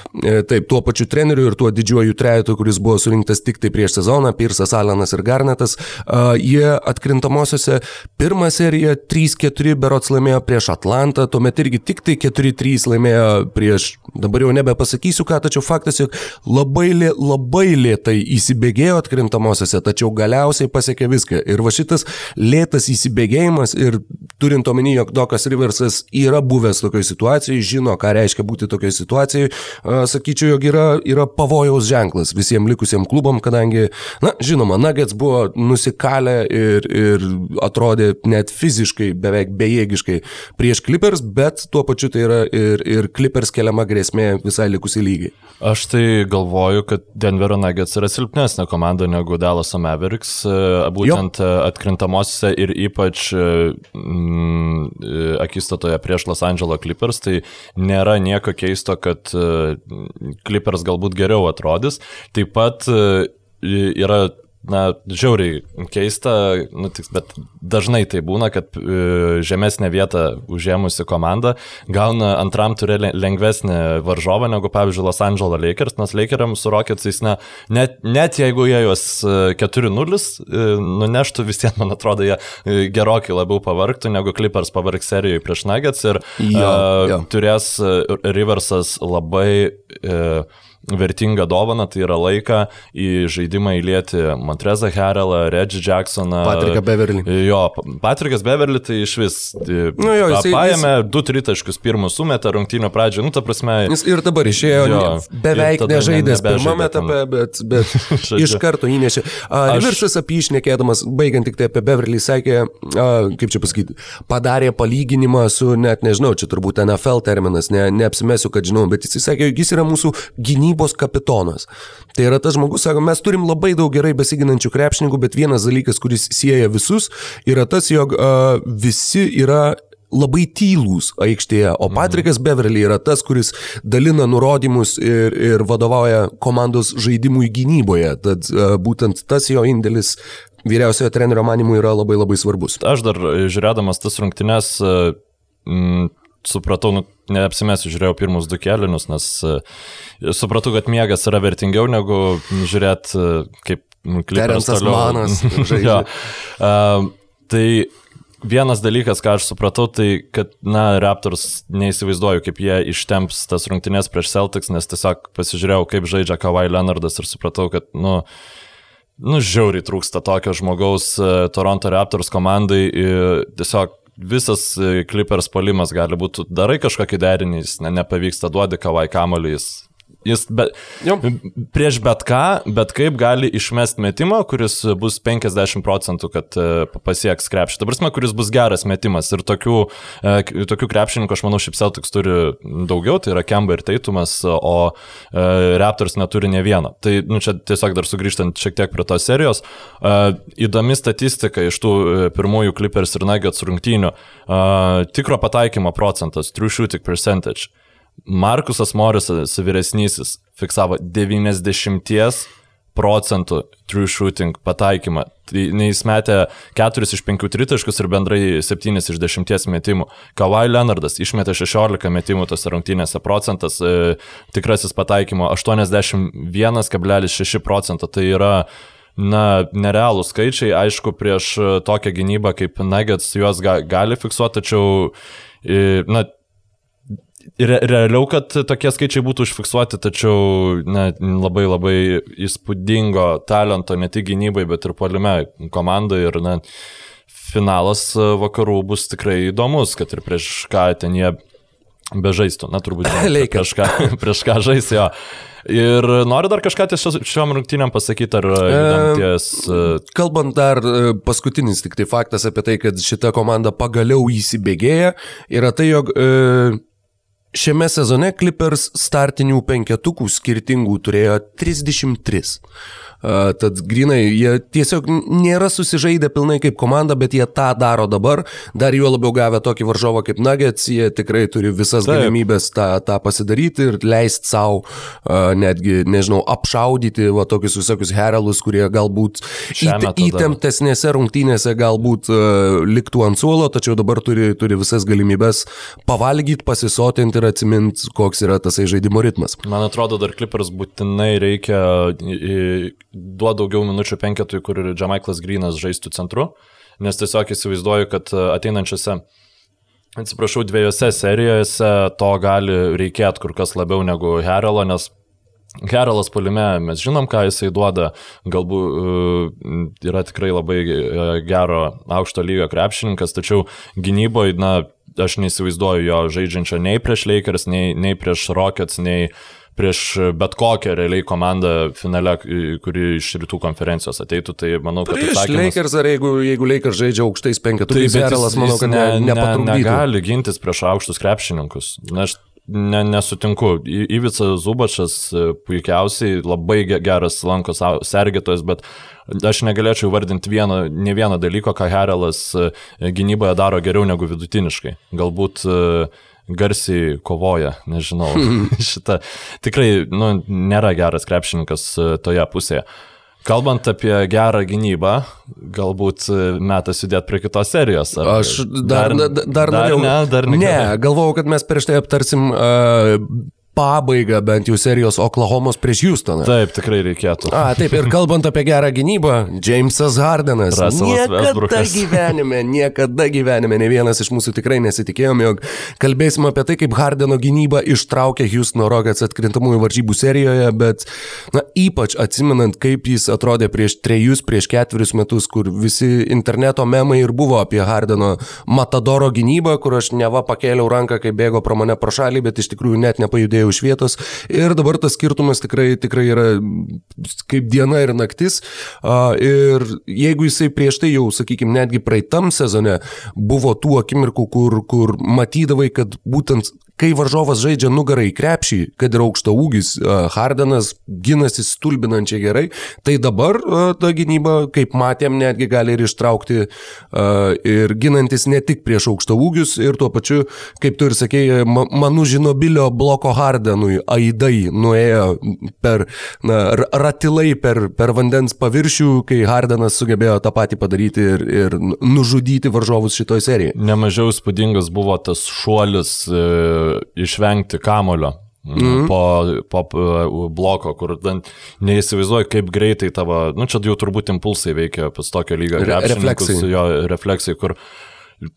taip, tuo pačiu treneriu ir tuo didžiuoju trejetu, kuris buvo surinktas tik tai prieš sezoną, Pirsas Alenas ir Garnetas, uh, jie atkrintamosiose pirmą seriją 3-4 berots laimėjo prieš Atlantą, tuomet irgi tik tai 4-3 laimėjo prieš, dabar jau nebepasakysiu, nepasakysiu ką, tačiau faktas, jog labai, lė, labai lietai įsibėgėjo atkrintamosiose, tačiau galiausiai pasiekė viską. Ir va šitas lėtas įsibėgėjimas ir turint omeny, jog Dokas Riversas yra buvęs tokioje situacijoje, žino, ką reiškia būti tokioje situacijoje, sakyčiau, jog yra, yra pavojaus ženklas visiems likusiems klubam, kadangi, na, žinoma, Nuggets buvo nusikalę ir, ir atrodė net fiziškai beveik bejėgiškai prieš Clippers, bet tuo pačiu tai yra ir, ir Clippers keliama grėsmė visai likusiai lygiai. Aš tai galvoju, kad Denverio Nuggets yra silpnesnė komanda negu Dallas Mavericks, e, būtent jo. E, atkrintamosiose ir ypač mm, akistatoje prieš Los Angeles Clippers, tai nėra nieko keisto, kad Clippers galbūt geriau atrodys. Taip pat yra na, žiauriai keista, nu, tik, bet dažnai tai būna, kad e, žemesnė vieta užėmusi komanda gauna antram turė lengvesnį varžovą negu, pavyzdžiui, Los Angeles Lakers, nes Lakeriams su Rocketsais, na, net, net jeigu jie juos 4-0 e, e, nuneštų, vis tiek, man atrodo, jie gerokai labiau pavargtų negu Clippers pavarg serijoje prieš Nuggets ir jo, jo. Uh, turės Riversas labai uh, vertingą dovaną, tai yra laiką į žaidimą įlieti Montrezą Harrelą, Reggie Jacksoną. Patriką Beverly. Jo, Patrikas Beverly tai iš vis nu, jo, jisai, paėmė jis... du tritaškus pirmus sumetė rungtynio pradžioje, nu ta prasme. Jis ir dabar išėjo, jo, beveik nežaidęs ne, pirmame etape, bet, bet iš karto įnešė. Uh, Riversas apie išnekėdamas, baigiant tik tai apie Beverly, sakė, uh, kaip čia pasakyti, padarė palyginimą su, net nežinau, čia turbūt NFL terminas, ne, neapsimesiu, kad žinau, bet jis sakė, jis yra mūsų gynybos gynybos kapitonas. Tai yra tas žmogus, sako, mes turim labai daug gerai besiginančių krepšininkų, bet vienas dalykas, kuris sieja visus, yra tas, jog uh, visi yra labai tylūs aikštėje, o mhm. Patrikas Beverly yra tas, kuris dalina nurodymus ir, ir vadovauja komandos žaidimui gynyboje. Tad uh, būtent tas jo indėlis vyriausiojo trenerio manimų yra labai labai svarbus. Aš dar žiūrėdamas tas rungtynes, mm, supratau, nu, neapsimesiu, žiūrėjau pirmus du kelinius, nes uh, supratau, kad miegas yra vertingiau negu žiūrėti, uh, kaip klipas toliau. Manas, jo. uh, tai vienas dalykas, ką aš supratau, tai kad, na, Raptors neįsivaizduoju, kaip jie ištemps tas rungtynės prieš Celtics, nes tiesiog pasižiūrėjau, kaip žaidžia Kawhi Leonardas ir supratau, kad, nu, nu, žiauriai trūksta tokio žmogaus Toronto Raptors komandai. Tiesiog visas e, Clippers polimas gali būti, darai kažkokį derinį, ne, nepavyksta duodi kavai kamuolį, jis Jis be, jo. prieš bet ką, bet kaip gali išmesti metimą, kuris bus 50 procentų, kad e, pasieks krepšį. Ta prasme, kuris bus geras metimas. Ir tokių, e, tokių krepšininkų, aš manau, šiaip Celtics turi daugiau, tai yra Kemba ir Teitumas, o e, Raptors neturi ne vieno. Tai nu, čia tiesiog dar sugrįžtant šiek tiek prie tos serijos, įdomi statistika iš tų pirmųjų Clippers ir Nuggets rungtynių. Tikro pataikymo procentas, true shooting percentage. Markusas Morisas vyresnysis fiksavo 90 procentų true shooting pataikymą. Tai jis metė 4 iš 5 tritaškus ir bendrai 7 iš 10 metimų. Kawhi Leonardas išmetė 16 metimų tose rungtynėse procentas, e, tikrasis pataikymo 81,6 procento. Tai yra na, nerealų skaičiai, aišku, prieš tokią gynybą kaip Nuggets juos ga, gali fiksuoti, tačiau, e, na, Re, realiau, kad tokie skaičiai būtų užfiksuoti, tačiau ne, labai labai įspūdingo talento ne tik gynybai, bet ir polime komandai ir ne, finalas vakarų bus tikrai įdomus, kad ir prieš ką ten jie bežaistų, na turbūt prieš ką, prieš ką žais jo. Ir noriu dar kažką ties šiom rungtynėm pasakyti, ar ties... Kalbant dar paskutinis tik tai faktas apie tai, kad šita komanda pagaliau įsibėgėja, yra tai, jog e, Šiame sezone Clippers startinių penketukų skirtingų turėjo 33. Tad grinai, jie tiesiog nėra susižaidę pilnai kaip komanda, bet jie tą daro dabar. Dar juo labiau gavę tokį varžovą kaip Nuggets, jie tikrai turi visas Taip. galimybės tą, tą pasidaryti ir leisti savo netgi, nežinau, apšaudyti va, tokius visokius heralus, kurie galbūt įt, įtemptesnėse rungtynėse galbūt liktų ant suolo, tačiau dabar turi, turi visas galimybės pavalgyti, pasisotinti ir atsiminti, koks yra tasai žaidimo ritmas. Man atrodo, dar Clippers būtinai reikia duoda daugiau minučių penketui, kur Džamaiklas Grinas žaistų centru, nes tiesiog įsivaizduoju, kad e, ateinančiose, atsiprašau, dviejose serijose to gali reikėti kur kas labiau negu Heralo, nes Herelas palime, mes žinom, ką jisai duoda, galbūt uh, yra tikrai labai e, gero aukšto lygio krepšininkas, tačiau gynyboje, na, aš neįsivaizduoju jo žaidžiančio nei prieš Lakers, nei, nei prieš Rockets, nei uh, prieš bet kokią realiai komandą finale, kuri iš rytų konferencijos ateitų, tai manau, kad... Prieš atsakymas... Lakers ar jeigu, jeigu Lakers žaidžia aukštais penketukais, tai Zerelas, manau, kad ne, ne, negali gintis prieš aukštus krepšininkus. Na, aš ne, nesutinku. Ivica Zubačas e, puikiausiai, labai geras lankos sergėtojas, bet aš negalėčiau vardinti vieno, ne vieno dalyko, ką Herelas e, gynyboje daro geriau negu vidutiniškai. Galbūt uh, garsiai kovoja, nežinau. Šitą tikrai nu, nėra geras krepšininkas e, toje pusėje. Kalbant apie gerą gynybą, galbūt e, metas judėti prie kitos serijos. Aš dar, dar, dar, dar, dar norėjau. Ne, dar ne. Ne, galvojau, kad mes prieš tai aptarsim uh, pabaigą bent jau serijos Oklahomos prieš Houstoną. Taip, tikrai reikėtų. A, taip, ir kalbant apie gerą gynybą, Jamesas Hardenas. Niekada Westbrookas. gyvenime, niekada gyvenime ne vienas iš mūsų tikrai nesitikėjom, jog kalbėsim apie tai, kaip Hardeno gynyba ištraukė Houstono Rockets atkrintamųjų varžybų serijoje, bet, na, ypač atsimenant, kaip jis atrodė prieš trejus, prieš ketverius metus, kur visi interneto memai ir buvo apie Hardeno Matadoro gynybą, kur aš neva pakėliau ranką, kai bėgo pro mane pro šalį, bet iš tikrųjų net nepajudėjau iš vietos ir dabar tas skirtumas tikrai, tikrai yra kaip diena ir naktis. Ir jeigu jisai prieš tai jau, sakykime, netgi praeitam sezone buvo tų akimirkų, kur, kur matydavai, kad būtent kai varžovas žaidžia nugarą į krepšį, kad ir aukšto ūgis, Hardenas ginasi stulbinančiai gerai, tai dabar ta gynyba, kaip matėm, netgi gali ir ištraukti ir ginantis ne tik prieš aukšto ūgius ir tuo pačiu, kaip tu ir sakėjai, manų žinobilio bloko Hardenui aidai nuėjo per, na, ratilai per, per vandens paviršių, kai Hardenas sugebėjo tą patį padaryti ir, ir nužudyti varžovus šitoje serijoje. Nemažiau spūdingas buvo tas šuolis e, išvengti kamulio. Mm -hmm. po, po bloko, kur neįsivaizduoju, kaip greitai tavo, nu čia jau turbūt impulsai veikia pas tokio lygio Re refleksai. Jo refleksai, kur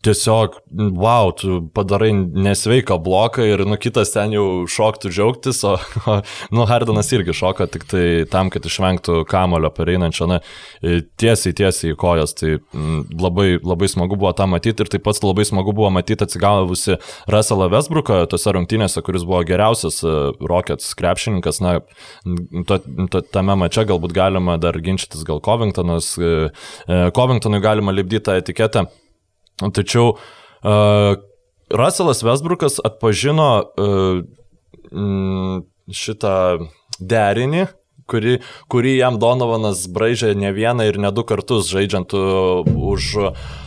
tiesiog, wow, tu padarai nesveiką bloką ir, nu, kitas ten jau šoktų džiaugtis, o, o nu, Hardanas irgi šoka tik tai tam, kad išvengtų kamulio pereinančio, na, tiesiai, tiesiai į kojas. Tai labai, labai smagu buvo tą matyti ir taip pat labai smagu buvo matyti atsigavusi Russellą Westbrooką tose rungtynėse, kuris buvo geriausias e, Rockets krepšininkas. Na, to, to, tame mače galbūt galima dar ginčytis, gal Covingtonas, e, e, Covingtonui galima lipdyti tą etiketę. Tačiau uh, Russellas Westbrookas atpažino uh, šitą derinį, kurį, kurį jam Donovanas braižė ne vieną ir ne du kartus žaidžiant už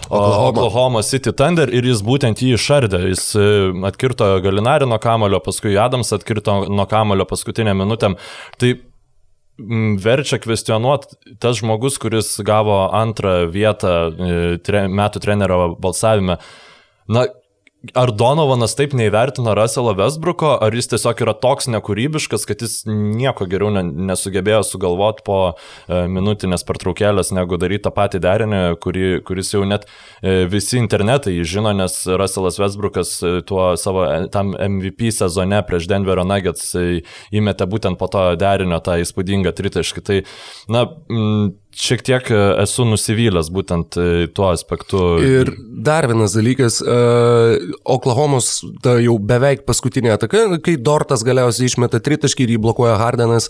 Oklahoma. Oklahoma City Thunder ir jis būtent jį išardė. Jis atkirto Galinarį nuo kamulio, paskui Adams atkirto nuo kamulio paskutinę minutę. Tai verčia kvestionuoti tas žmogus, kuris gavo antrą vietą e, tre, metų trenerio balsavime. Na, ar Donovanas taip neįvertino Russelo Westbrooko, ar jis tiesiog yra toks nekūrybiškas, kad jis nieko geriau ne, nesugebėjo sugalvoti po e, minutinės pertraukėlės, negu daryti tą patį derinį, kuri, kuris jau net e, visi internetai žino, nes Russellas Westbrookas e, tuo savo e, tam MVP sezone prieš Denverio Nuggets e, įmetė būtent po to derinio tą įspūdingą tritaškį. Tai, na, m, šiek tiek e, esu nusivylęs būtent e, tuo aspektu. Ir dar vienas dalykas, uh, Oklahomos ta jau beveik paskutinė ataka, kai Dortas galiausiai išmeta tritaškį ir jį blokuoja Hardenas,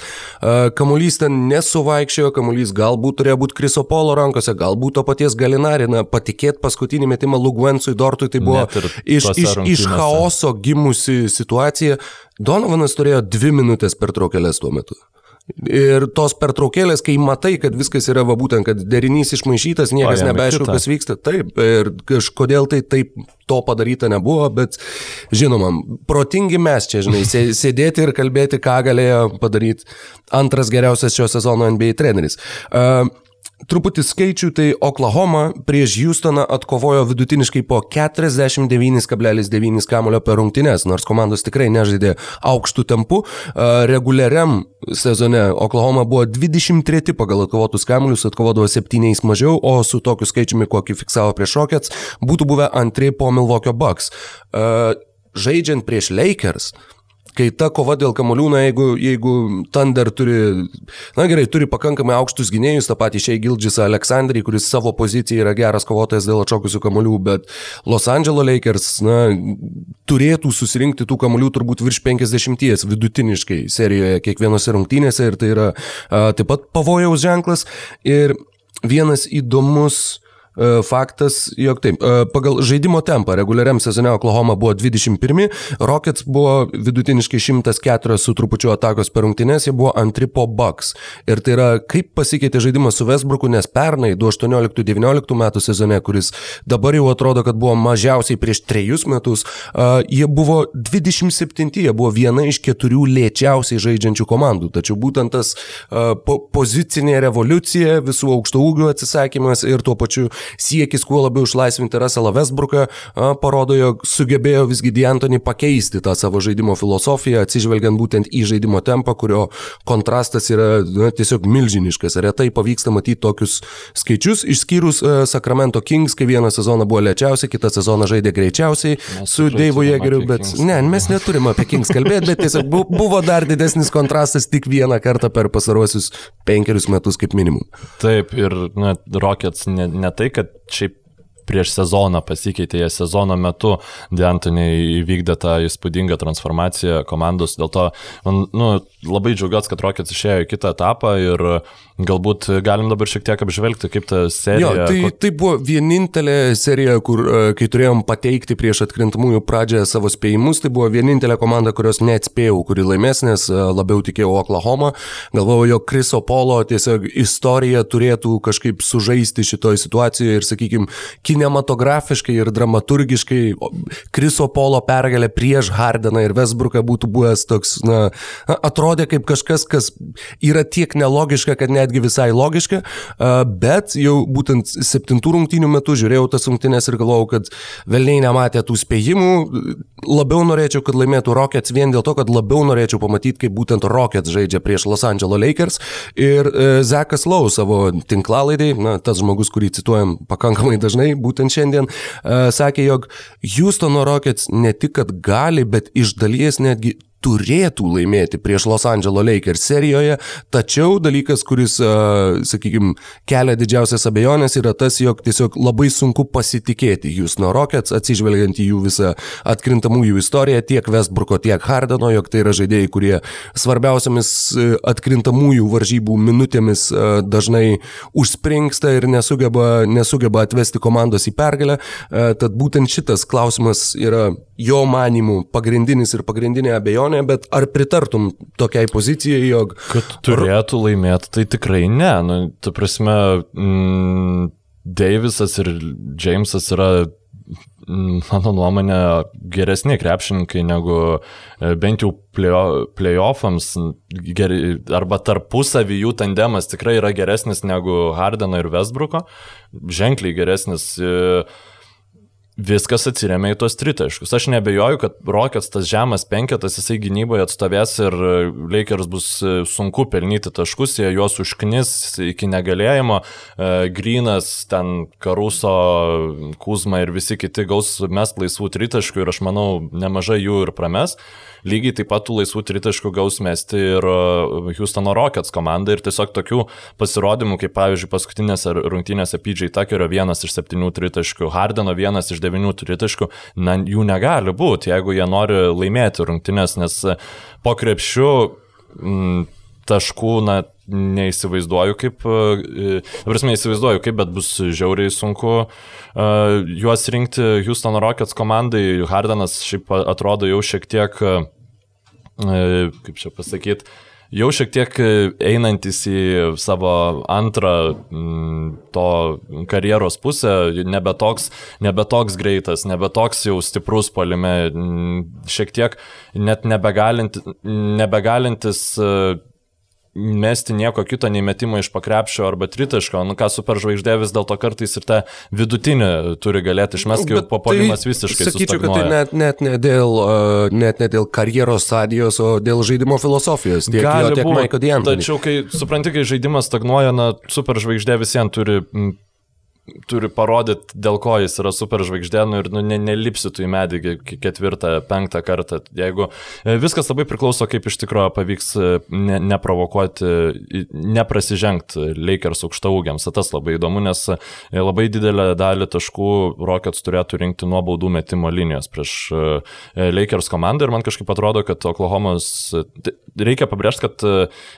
kamuolys ten nesuvaikščiojo, kamuolys galbūt turėjo būti Kriso Polo rankose, galbūt to paties Galinarina, patikėti paskutinį metimą Lugvensui Dortui, tai buvo iš, iš, iš chaoso gimusi situacija. Donovanas turėjo dvi minutės per traukelės tuo metu. Ir tos pertraukėlės, kai matai, kad viskas yra va būtent, kad derinys išmaišytas, niekas nebeaišku, kas vyksta. Taip, ir kažkodėl tai taip to padaryta nebuvo, bet žinoma, protingi mes čia, žinai, sėdėti ir kalbėti, ką galėjo padaryti antras geriausias šio sezono NBA treneris. Uh, Truputį skaičių, tai Oklahoma prieš Houstoną atkovojo vidutiniškai po 49,9 kamulio per rungtynes, nors komandos tikrai nežaidė aukštų tempų. Reguliariam sezone Oklahoma buvo 23 pagal atkovotus kamuolius, atkovodavo 7 mažiau, o su tokiu skaičiumi, kokį fiksavo prieš Rockets, būtų buvę antrai po Milwaukee Bucks. Žaidžiant prieš Lakers, kai ta kova dėl kamolių, na jeigu, jeigu Thunder turi, na gerai, turi pakankamai aukštus gynėjus, tą patį šiai Gildžisą Aleksandrį, kuris savo poziciją yra geras kovotojas dėl atšokusių kamolių, bet Los Angeles Lakers, na, turėtų susirinkti tų kamolių turbūt virš 50 vidutiniškai serijoje kiekvienose rungtynėse ir tai yra a, taip pat pavojaus ženklas. Ir vienas įdomus faktas, jog taip, e, pagal žaidimo tempą reguliariam sezone Oklahoma buvo 21, Rockets buvo vidutiniškai 104 su trupučiu atakos per rungtynės, jie buvo antri po Bucks. Ir tai yra, kaip pasikeitė žaidimas su Westbrooku, nes pernai 2018-2019 metų sezone, kuris dabar jau atrodo, kad buvo mažiausiai prieš trejus metus, uh, jie buvo 27, jie buvo viena iš keturių lėčiausiai žaidžiančių komandų. Tačiau būtent tas po pozicinė revoliucija, visų aukšto ūgių atsisakymas ir tuo pačiu siekis kuo labiau išlaisvinti Russellą Westbrooką parodo, jog sugebėjo visgi D'Antoni pakeisti tą savo žaidimo filosofiją, atsižvelgiant būtent į žaidimo tempą, kurio kontrastas yra na, tiesiog milžiniškas. Retai pavyksta matyti tokius skaičius, išskyrus uh, Sacramento Kings, kai vieną sezoną buvo lėčiausiai, kitą sezoną žaidė greičiausiai mes su Deivu Jėgeriu, bet Kings. ne, mes neturime apie Kings kalbėti, bet tiesiog buvo dar didesnis kontrastas tik vieną kartą per pasaruosius penkerius metus kaip minimum. Taip, ir na, Rockets ne, ne tai, kad šiaip prieš sezoną pasikeitė, jie sezono metu Dantoniai įvykdė tą įspūdingą transformaciją komandos, dėl to man nu, labai džiaugiuosi, kad Rockets išėjo į kitą etapą ir Galbūt galim dabar šiek tiek apžvelgti, kaip ta serija. Jo, tai, tai buvo vienintelė serija, kur, e, kai turėjom pateikti prieš atkrintamųjų pradžią savo spėjimus, tai buvo vienintelė komanda, kurios neatspėjau, kuri laimės, nes e, labiau tikėjau Oklahoma. Galvojau, jog Kriso Polo tiesiog istorija turėtų kažkaip sužaisti šitoje situacijoje ir, sakykime, kinematografiškai ir dramaturgiškai Kriso Polo pergalė prieš Hardeną ir Westbrooką būtų buvęs toks, na, atrodė kaip kažkas, kas yra tiek nelogiška, kad net netgi visai logiška, bet jau būtent septintų rungtynių metu žiūrėjau tas rungtynės ir galvojau, kad velniai nematė tų spėjimų, labiau norėčiau, kad laimėtų Rockets vien dėl to, kad labiau norėčiau pamatyti, kaip būtent Rockets žaidžia prieš Los Angeles Lakers. Ir e, Zekas Lau savo tinklalaidai, na, tas žmogus, kurį cituojam pakankamai dažnai, būtent šiandien, sakė, jog Houstono Rockets ne tik, kad gali, bet iš dalies netgi turėtų laimėti prieš Los Angeles Lakers serijoje, tačiau dalykas, kuris, sakykime, kelia didžiausias abejonės yra tas, jog tiesiog labai sunku pasitikėti Houston Rockets, atsižvelgiant į jų visą atkrintamųjų istoriją, tiek Westbrooko, tiek Hardeno, jog tai yra žaidėjai, kurie svarbiausiamis atkrintamųjų varžybų minutėmis dažnai užspringsta ir nesugeba, nesugeba atvesti komandos į pergalę. Tad būtent šitas klausimas yra jo manimų pagrindinis ir pagrindinė abejonė, bet ar pritartum tokiai pozicijai, jog... Kad turėtų laimėti, tai tikrai ne. Nu, tu prasme, mm, Davisas ir Jamesas yra mm, mano nuomonė, geresni krepšininkai negu e, bent jau playoffams, arba tarpusavį jų tandemas tikrai yra geresnis negu Hardeno ir Westbrooko, ženkliai geresnis. E, viskas atsiriamė į tuos tritaškus. Aš nebejoju, kad Rockets tas žemas penketas jisai gynyboje atstovės ir Lakers bus sunku pelnyti taškus, jie juos užknis iki negalėjimo. Grinas, ten Karuso, Kuzma ir visi kiti gaus mest laisvų tritaškų ir aš manau nemažai jų ir prames. Lygiai taip pat tų laisvų tritaškų gaus mesti ir Houstono Rockets komanda ir tiesiog tokių pasirodymų, kaip pavyzdžiui paskutinėse rungtynėse PJ Tuckerio vienas iš septynių tritaškų, Hardeno vienas iš devynių tritaškų, na, jų negali būti, jeigu jie nori laimėti rungtynės, nes uh, po krepšių m, taškų, na, neįsivaizduoju kaip, e, prasme, įsivaizduoju kaip, bet bus žiauriai sunku uh, juos rinkti Houston Rockets komandai. Hardenas šiaip atrodo jau šiek tiek, uh, kaip čia pasakyti, jau šiek tiek einantis į savo antrą m, to karjeros pusę, nebe toks, nebe toks greitas, nebe toks jau stiprus palime, šiek tiek net nebegalinti, nebegalintis uh, mesti nieko kito nei metimą iš pakrepšio arba tritaško, nu ką superžvaigždė vis dėlto kartais ir tą vidutinį turi galėti išmesti, kai po polimas tai, visiškai. Sakyčiau, kad tai net, net, ne dėl, uh, net ne dėl karjeros stadijos, o dėl žaidimo filosofijos. Tiek Gali jo, tiek Maiko Diantai. Tačiau, kai supranti, kai žaidimas stagnuoja, na, superžvaigždė visiems turi turi parodyti, dėl ko jis yra superžvaigždė, nu ir nu, ne, nelipsi tu į medį ketvirtą, penktą kartą. Jeigu e, viskas labai priklauso, kaip iš tikrųjų pavyks e, ne, neprovokuoti, neprasižengti Lakers aukštaugiams. Tas labai įdomu, nes e, labai didelę dalį taškų Rockets turėtų rinkti nuo baudų metimo linijos prieš Lakers komandą ir man kažkaip atrodo, kad Oklahomos, reikia pabrėžti, kad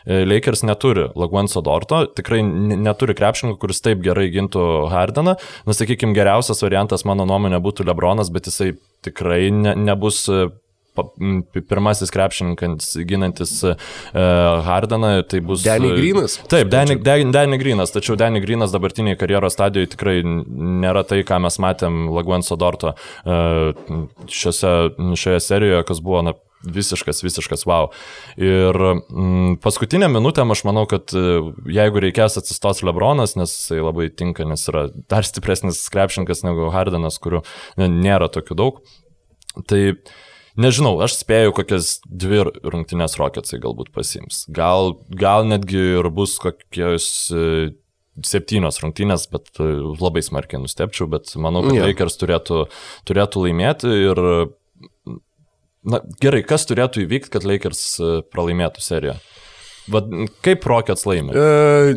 Lakers neturi Laguenso Dorto, tikrai neturi krepšininkų, kuris taip gerai gintų Hardeną. Na, sakykime, geriausias variantas mano nuomonė būtų Lebronas, bet jisai tikrai ne, nebus e, pirmasis krepšininkas ginantis uh, Hardaną, tai bus... Danny Greenas. Taip, Danny, Danny, Danny Greenas, tačiau Danny Greenas dabartiniai karjeros stadijoje tikrai nėra tai, ką mes matėm Laguenso Dorto uh, šiose, šioje serijoje, kas buvo na, visiškas, visiškas wow. Ir mm, paskutinę minutę aš manau, kad e, jeigu reikės atsistos Lebronas, nes jisai labai tinka, nes yra dar stipresnis krepšininkas negu Hardenas, kurių nėra tokių daug, tai Nežinau, aš spėju, kokias dvi rungtynės Rocketsai galbūt pasims. Gal, gal netgi ir bus kokios e, septynios rungtynės, bet e, labai smarkiai nustepčiau, bet manau, kad yeah. Lakers turėtų, turėtų laimėti ir Na gerai, kas turėtų įvykti, kad Lakers e, pralaimėtų seriją? Vat, kaip Rockets laimė? Uh,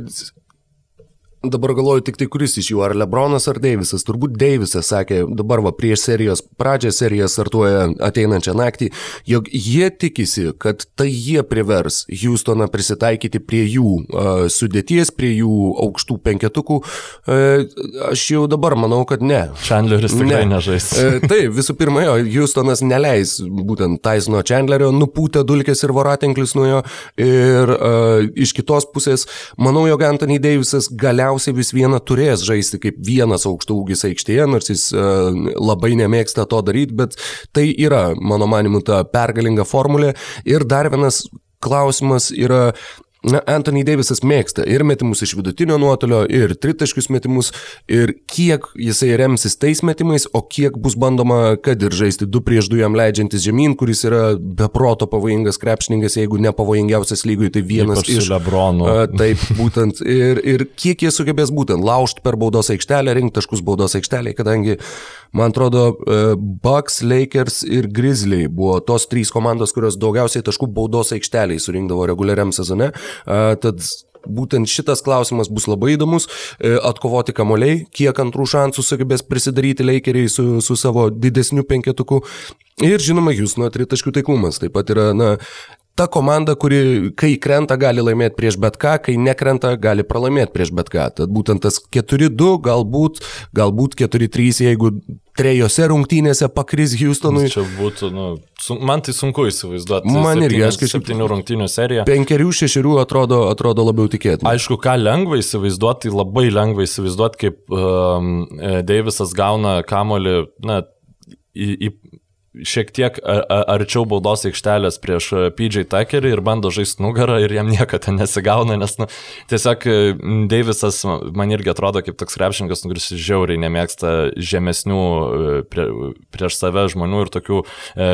Dabar galvoju tik tai, kuris iš jų, ar Lebronas, ar Deivisas. Turbūt Deivisas sakė, dabar va prieš serijos pradžią serija startuoja ateinančią naktį, jog jie tikisi, kad tai jie privers Houstoną prisitaikyti prie jų uh, sudėties, prie jų aukštų penketukų. Uh, aš jau dabar manau, kad ne. Chandleris tikrai ne. nežais. uh, tai visų pirma, jo, Houstonas neleis būtent Taisono Chandlerio nupūtę dulkės ir voratinklis nuo jo. Ir uh, iš kitos pusės, manau, jog Anthony Deivisas galiausiai galiausiai vis viena turės žaisti kaip vienas aukštaūgis aikštėje, nors jis uh, labai nemėgsta to daryti, bet tai yra, mano manimu, ta pergalinga formulė. Ir dar vienas klausimas yra Na, Anthony Davisas mėgsta ir metimus iš vidutinio nuotolio, ir tritaškius metimus, ir kiek jisai remsis tais metimais, o kiek bus bandoma, kad ir žaisti du prieš du jam leidžiantis žemyn, kuris yra beproto pavojingas krepšininkas, jeigu ne pavojingiausias lygui, tai vienas iš Lebronų. Taip, būtent. Ir, ir kiek jie sugebės būtent laužti per baudos aikštelę, rinkti taškus baudos aikštelėje, kadangi Man atrodo, Bucks, Lakers ir Grizzly buvo tos trys komandos, kurios daugiausiai taškų baudos aikšteliai surinkdavo reguliariam sezone. Tad būtent šitas klausimas bus labai įdomus. E, atkovoti kamoliai, kiek antrų šansų sugebės prisidaryti Lakeriai su, su savo didesniu penketuku. Ir žinoma, jūs nuo tritaškių taiklumas. Taip pat yra, na, ta komanda, kuri kai krenta gali laimėti prieš bet ką, kai nekrenta gali pralaimėti prieš bet ką. Tad būtent tas 4-2, galbūt, galbūt 4-3, jeigu trejose rungtynėse pakris Houstonui. Čia būtų, nu, sun, man tai sunku įsivaizduoti. Man irgi, aš kažkaip. Septynių rungtynių serija. Penkerių, šešerių atrodo, atrodo labiau tikėtina. Aišku, ką lengva įsivaizduoti, tai labai lengva įsivaizduoti, kaip um, Deivisas gauna kamolį, na, į, į šiek tiek arčiau baudos aikštelės prieš e, PJ Tuckerį ir bando žaisti nugarą ir jam niekada nesigauna, nes nu, tiesiog e, Davisas man irgi atrodo kaip toks krepšininkas, kuris žiauriai nemėgsta žemesnių e, prie, prieš save žmonių ir tokių e,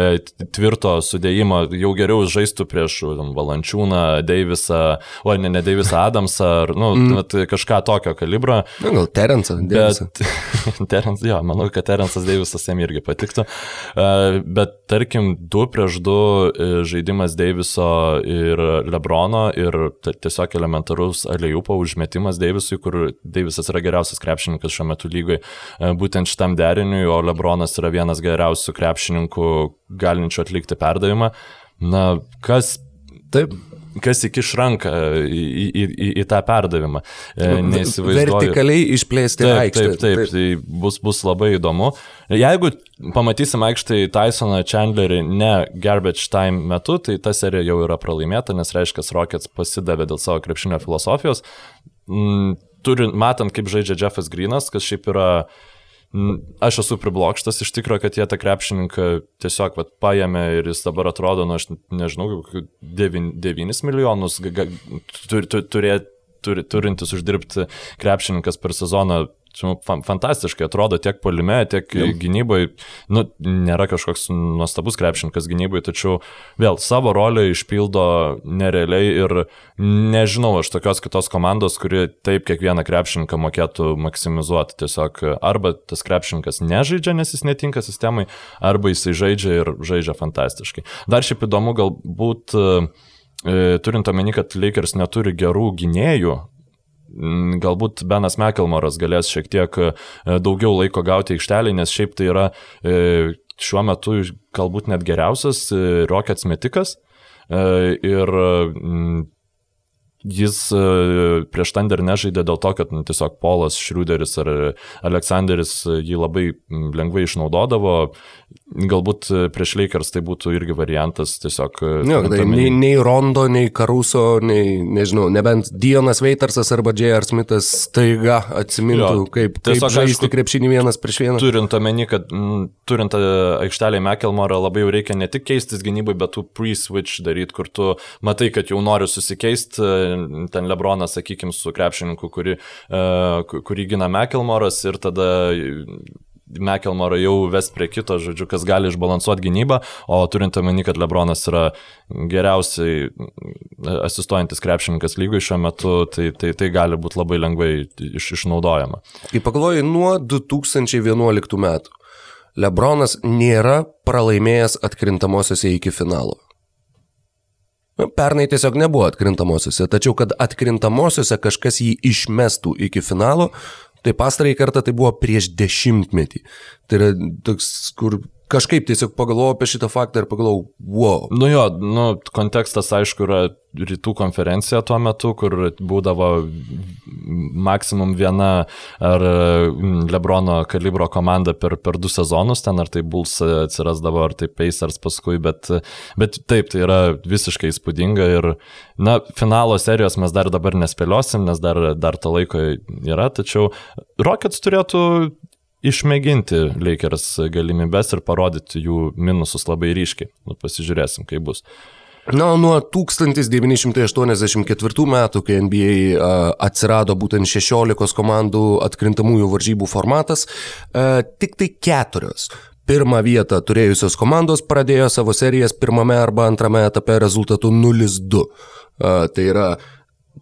tvirto sudėjimo, jau geriau žaistų prieš Valančiūną, Davisą, o ne, ne Davisą Adamsą, ar nu, mm. kažką tokio kalibro. Na, gal Terensą. Bet, Terensas, jo, manau, kad Terensas Davisas jam irgi patiktų. Uh, bet tarkim, du prieš du e, žaidimas Deiviso ir Lebrono ir tiesiog elementarus Alėjupo užmetimas Deivisui, kur Deivisas yra geriausias krepšininkas šiuo metu lygoje, būtent šitam deriniui, o Lebronas yra vienas geriausių krepšininkų galinčių atlikti perdavimą. Na, kas Taip, kas įkiš ranką į, į, į, į tą perdavimą. E. Vertikaliai išplėsti taip, aikštę. Taip, taip, taip, tai bus, bus labai įdomu. Jeigu pamatysim aikštai Tysoną Chandlerį ne garbage time metu, tai ta serija jau yra pralaimėta, nes reiškia, Rockets pasidavė dėl savo krepšinio filosofijos. Mm, Turint, matant, kaip žaidžia Jeffas Greenas, kas šiaip yra uh, Aš esu priblokštas iš tikrųjų, kad jie tą krepšininką tiesiog vat, paėmė ir jis dabar atrodo, nu aš nežinau, 9, 9 milijonus turi, turi, turintis uždirbti krepšininkas per sezoną fantastiškai atrodo tiek polime, tiek Jau. gynybai. Nu, nėra kažkoks nuostabus krepšininkas gynybai, tačiau vėl savo rolę išpildo nerealiai ir nežinau aš tokios kitos komandos, kuri taip kiekvieną krepšininką mokėtų maksimizuoti. Tiesiog arba tas krepšininkas nežaidžia, nes jis netinka sistemai, arba jisai žaidžia ir žaidžia fantastiškai. Dar šiaip įdomu galbūt e, turint omeny, kad Lakers neturi gerų gynėjų, galbūt Benas Mekelmoras galės šiek tiek e, daugiau laiko gauti aikštelį, nes šiaip tai yra e, šiuo metu galbūt net geriausias e, Rockets metikas. Ir mm, jis prieš Thunder nežaidė dėl to, kad nu, tiesiog Polas Šriuderis ar Aleksandris jį labai mm, lengvai išnaudodavo, Galbūt e, prieš Lakers tai būtų irgi variantas tiesiog. E, ne, tai nei, nei Rondo, nei Karuso, nei, nežinau, nebent Dionas Veitarsas arba J.R. Smithas staiga atsimintų, jo, kaip, kaip žaisti aišku, krepšinį vienas prieš vieną. Turint omeny, kad m, turint e, aikštelį Mekelmorą labai jau reikia ne tik keistis gynybai, bet tų pre-switch daryti, kur tu matai, kad jau nori susikeisti, ten Lebronas, sakykime, su krepšininku, kurį, uh, kurį gina Mekelmoras ir tada Mekelmorą jau ves prie kito, žodžiu, kas gali išbalansuoti gynybą, o turint omeny, kad Lebronas yra geriausiai asistuojantis krepšininkas lygui šiuo metu, tai, tai, tai gali būti labai lengvai iš, išnaudojama. Kai pagalvoju, nuo 2011 metų Lebronas nėra pralaimėjęs atkrintamosiose iki finalo. Pernai tiesiog nebuvo atkrintamosiose, tačiau kad atkrintamosiose kažkas jį išmestų iki finalo, Tai pastarąjį kartą tai buvo prieš dešimtmetį. Tai yra toks, kur kažkaip tiesiog pagalvojau apie šitą faktą ir pagalvojau, wow. Nu jo, nu, kontekstas aišku yra rytų konferencija tuo metu, kur būdavo maksimum viena ar mm, Lebrono kalibro komanda per, per du sezonus, ten ar tai Bulls atsirasdavo, ar tai Pacers paskui, bet, bet taip, tai yra visiškai įspūdinga ir, na, finalo serijos mes dar dabar nespėliosim, nes dar, dar to laiko yra, tačiau Rockets turėtų išmėginti Lakers galimybės ir parodyti jų minusus labai ryškiai. Nu, pasižiūrėsim, kaip bus. Na, nuo 1984 metų, kai NBA atsirado būtent 16 komandų atkrintamųjų varžybų formatas, tik tai keturios pirmą vietą turėjusios komandos pradėjo savo serijas pirmame arba antrame etape rezultatu 0-2. Tai yra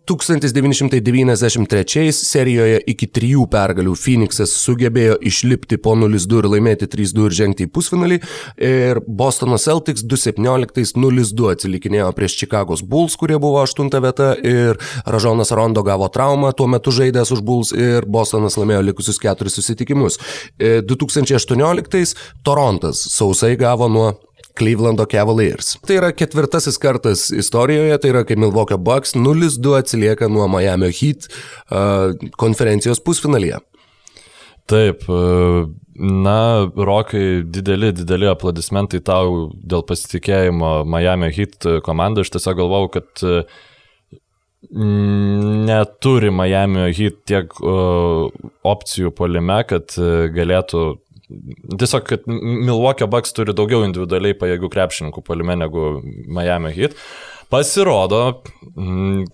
1993 serijoje iki trijų pergalių Phoenixas sugebėjo išlipti po 0-2 ir laimėti 3-2 ir žengti į pusfinalį. Ir Bostono Celtics 2-17-0-2 atsilikinėjo prieš Chicago's Bulls, kurie buvo 8 vieta. Ir Ražonas Rondo gavo traumą, tuo metu žaidęs už Bulls ir Bostonas laimėjo likusius keturis susitikimus. 2018 e, Torontas sausai gavo nuo Clevelando Cavaliers. Tai yra ketvirtasis kartas istorijoje, tai yra kai Milwaukee Bucks 0-2 atsilieka nuo Miami Heat uh, konferencijos pusfinalyje. Taip, na, Rokai, dideli, dideli aplaudismentai tau dėl pasitikėjimo Miami Heat komandai. Aš tiesiog galvau, kad neturi Miami Heat tiek opcijų polime, kad galėtų tiesiog, kad Milwaukee Bucks turi daugiau individualiai pajėgių krepšininkų palime negu Miami Heat. Pasirodo, mm,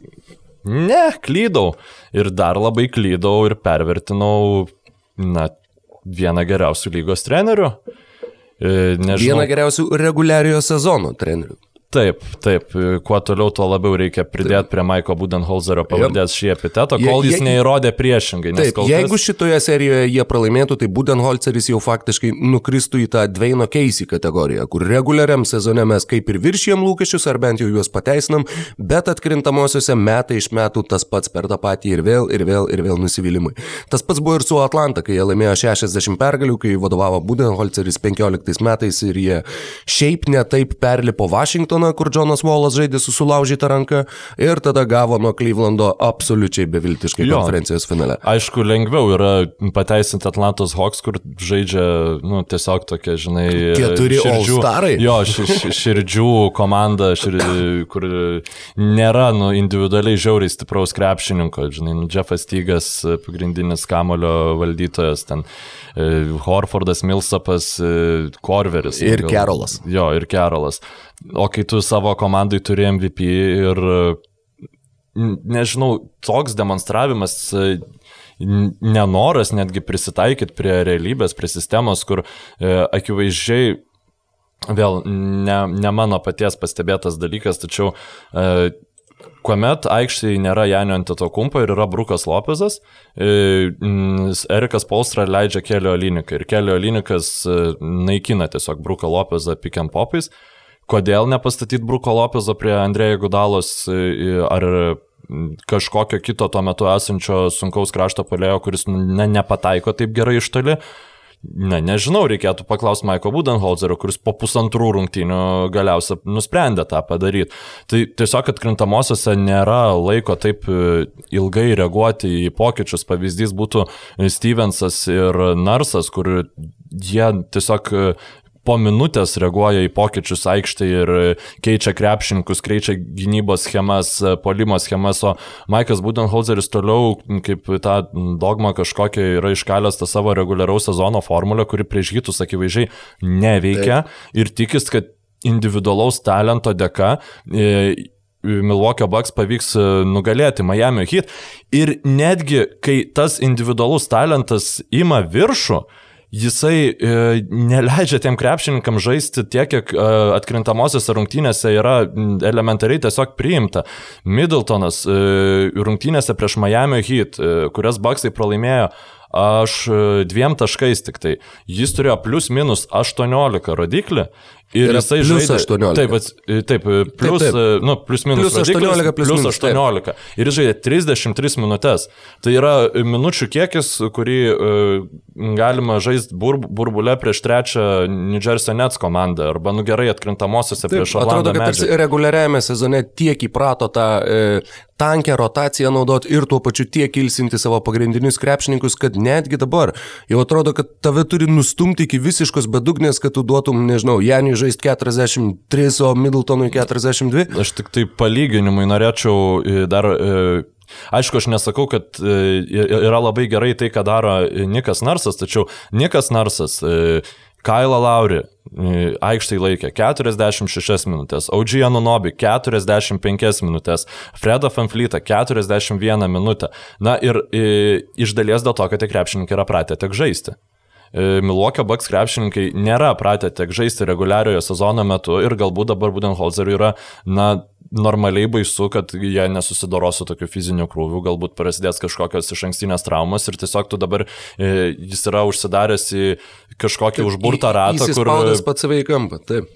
ne, klydau. Ir dar labai klydau ir pervertinau, na, vieną geriausių lygos trenerių. E, nežinau. Vieną geriausių reguliariojo sezono trenerių. Taip, taip, kuo toliau, tuo labiau reikia pridėti prie Maiko Budenholzerio pavardės šį epitetą, kol jis je, neįrodė priešingai. Taip, kas... jeigu šitoje serijoje jie pralaimėtų, tai Budenholzeris jau faktiškai nukristų į tą Dveino Keisį kategoriją, kur reguliariam sezone mes kaip ir viršijam lūkesčius, ar bent jau juos pateisinam, bet atkrintamosiose metai iš metų tas pats per tą patį ir vėl, ir vėl, ir vėl nusivylimai. Tas pats buvo ir su Atlanta, kai jie laimėjo 60 pergalių, kai vadovavo Budenholzeris 15 metais ir jie šiaip netaip perlipo Vašingtoną sezoną, kur Jonas Wallas žaidė su sulaužyta ranka ir tada gavo nuo Clevelando absoliučiai beviltiškai jo. konferencijos finale. Aišku, lengviau yra pateisinti Atlantos Hawks, kur žaidžia, nu, tiesiog tokia, žinai, keturi all-starai. Jo, ši, ši, širdžių komanda, šir, kur nėra, nu, individualiai žiauriai stipraus krepšininko, žinai, nu, Jeffas Tygas, pagrindinis kamulio valdytojas ten. E, Horfordas, Milsapas, Korveris. Ir gal, Kerolas. Jo, ir Kerolas. O kai tu savo komandai turi MVP ir, nežinau, toks demonstravimas nenoras netgi prisitaikyti prie realybės, prie sistemos, kur e, akivaizdžiai vėl ne, ne mano paties pastebėtas dalykas, tačiau e, kuomet aikštėje nėra Janio Antetokumpo ir yra Brukas Lopezas, e, Erikas Polstra leidžia Kelio Oliniką ir Kelio Olinikas e, naikina tiesiog Bruką Lopezą and popais. Kodėl nepastatyti Bruko Lopezo prie Andrėjo Gudalos ar kažkokio kito tuo metu esančio sunkaus krašto palėjo, kuris ne, nepataiko taip gerai iš toli? Ne, nežinau, reikėtų paklausti Maiko Budenholzerio, kuris po pusantrų rungtynių galiausiai nusprendė tą padaryti. Tai tiesiog atkrintamosiose nėra laiko taip e, ilgai reaguoti į pokyčius. Pavyzdys būtų Stevensas ir Narsas, kur jie tiesiog po minutės reaguoja į pokyčius aikštėje ir keičia krepšininkus, keičia gynybos schemas, polimo schemas, o Maikas Budenholzeris toliau kaip tą dogmą kažkokią yra iškalęs tą savo reguliaraus sezono formulę, kuri prieš hitus akivaizdžiai neveikia Taip. ir tikis, kad individualaus talento dėka e, Milwaukee Bucks pavyks e, nugalėti Miami Heat. Ir netgi, kai tas individualus talentas ima viršų, jisai e, neleidžia tiem krepšininkam žaisti tiek, kiek e, atkrintamosiose rungtynėse yra elementariai tiesiog priimta. Middletonas e, rungtynėse prieš Miami Heat, e, kurias Baksai pralaimėjo, aš e, dviem taškais tik tai. Jis turėjo plus minus 18 rodiklį Ir tai jisai žaidė 18. Taip, taip, plus, taip, taip. Nu, plus minus plus 18, plus, plus 18. Taip. Ir jis žaidė 33 minutės. Tai yra minučių kiekis, kurį uh, galima žaisti bur, burbulę prieš trečią New Jersey Nets komandą arba nu gerai atkrintamosiose prieš Orlando. Atrodo, kad reguliariajame sezone tiek įprato tą e, tankę rotaciją naudoti ir tuo pačiu tiek ilsinti savo pagrindinius krepšininkus, kad netgi dabar jau atrodo, kad tave turi nustumti iki visiškos bedugnės, kad tu duotum, nežinau, Janį žaisti 43, o Middletonui 42. Aš tik tai palyginimui norėčiau e, dar e, Aišku, aš nesakau, kad e, yra labai gerai tai, ką daro Nikas Narsas, tačiau Nikas Narsas, Kaila Lauri aikštai laikė 46 minutės, OG Anunobi 45 minutės, Fredo Fanflyta 41 minutę. Na ir iš dalies dėl to, kad tie krepšininkai yra pratę tiek žaisti. E, Milwaukee Bucks krepšininkai nėra pratę tiek žaisti reguliariojo sezono metu ir galbūt dabar Budenholzeriui yra, na, normaliai baisu, kad jie nesusidoro su tokiu fiziniu krūviu, galbūt prasidės kažkokios iš ankstinės traumos ir tiesiog tu dabar e, jis yra užsidaręs į kažkokį užburtą ratą, kur... Jis pats save į kampą, taip.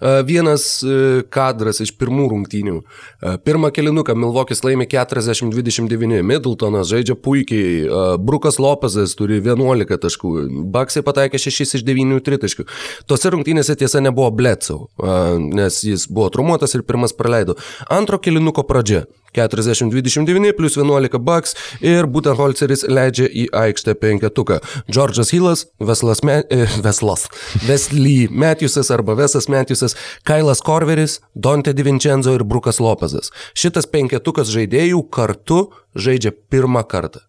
E, vienas e, kadras iš pirmų rungtynių. E, pirmą kilinuką Milvokis laimė 40-29, Middletonas žaidžia puikiai, Brukas Lopezas turi 11 taškų, Baksai pataikė 6 iš 9 tritaškių. Tose rungtynėse tiesa nebuvo Bledsoe, nes jis buvo trumuotas ir pirmas praleido. Antro kilinuko pradžia. 40-29 plus 11 bucks ir būtent Holceris leidžia į aikštę penketuką. Džordžas Hillas, Veslas, Me, eh, Veslas, Vesly Matthewsas arba Vesas Matthewsas, Kailas Korveris, Dante Divincenzo ir Brukas Lopezas. Šitas penketukas žaidėjų kartu žaidžia pirmą kartą.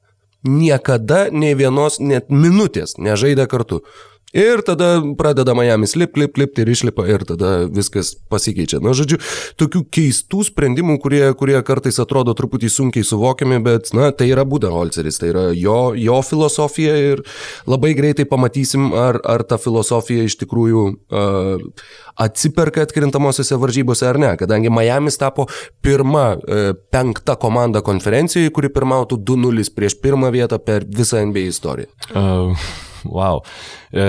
Niekada nei vienos net minutės nežaidė kartu. Ir tada pradeda Miami lip, lip, lip ir išlipa ir tada viskas pasikeičia. Na, žodžiu, tokių keistų sprendimų, kurie, kurie kartais atrodo truputį sunkiai suvokiami, bet, na, tai yra Budenholzeris, tai yra jo, jo filosofija ir labai greitai pamatysim, ar, ar ta filosofija iš tikrųjų uh, atsiperka atkrintamosiose varžybose ar ne, kadangi Miami's tapo pirma uh, penkta komanda konferencijoje, kuri pirmautų 2-0 prieš pirmą vietą per visą NBA istoriją. Uh. Wow. E,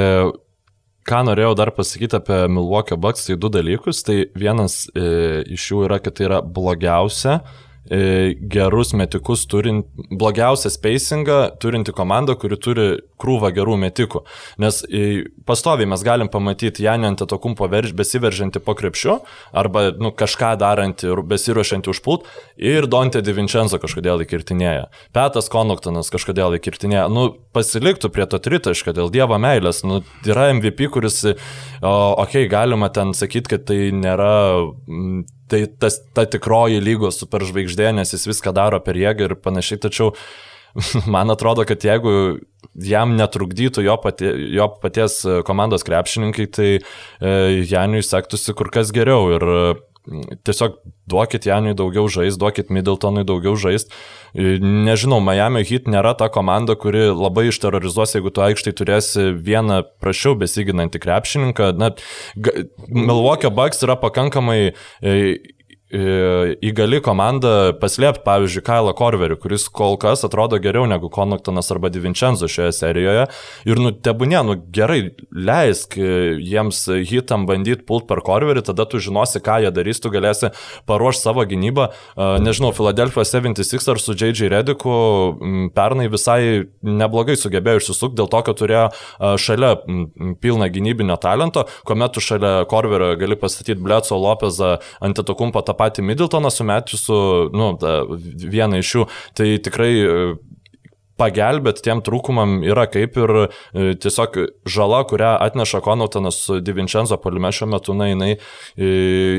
ką norėjau dar pasakyti apie Milwaukee Bucks, tai du dalykus. Tai vienas e, iš jų yra, kad tai yra blogiausia gerus metikus turint, blogiausią spacingą turinti komanda, kuri turi krūvą gerų metikų. Nes pastoviai mes galim pamatyti Janį ant atokumpo besiveržantį po krepšiu, arba nu, kažką darantį, besiruošiantį užpult, ir Dante Divincenzo kažkodėl įkirtinėja. Petas Konoktonas kažkodėl įkirtinėja. Nu, pasiliktų prie to tritaško dėl Dievo meilės. Nu, yra MVP, kuris, okei, okay, galima ten sakyti, kad tai nėra tai tas, ta tikroji lygos superžvaigždė, nes jis viską daro per jėgą ir panašiai, tačiau man atrodo, kad jeigu jam netrukdytų jo, pati, jo paties komandos krepšininkai, tai e, Janiui sektųsi kur kas geriau. Ir tiesiog duokit Janui daugiau žaisti, duokit Middletonui daugiau žaisti. Nežinau, Miami Heat nėra ta komanda, kuri labai išterrorizuos, jeigu tu aikštai turėsi vieną prašiau besiginantį krepšininką. Na, Milwaukee Bucks yra pakankamai įgali komanda paslėpti, pavyzdžiui, Kailą Korverį, kuris kol kas atrodo geriau negu Konoktonas arba Divincenzo šioje serijoje. Ir, nu, tebūnė, nu, gerai, leisk jiems hitam bandyti pult per Korverį, tada tu žinosi, ką jie darys, tu galėsi paruošti savo gynybą. Nežinau, Philadelphia 76 ar su J.J. Rediku pernai visai neblogai sugebėjo išsisukti dėl to, kad turėjo šalia pilną gynybinio talento, kuomet tu šalia Korverio gali pastatyti Bleco Lopezą ant atokumpo tą patį Middletoną sumečiu su, nu, vieną iš jų, tai tikrai e, pagelbėti tiem trūkumam yra kaip ir e, tiesiog žala, kurią atneša Konautonas su Divincenzo polime šiuo metu, na, jinai e,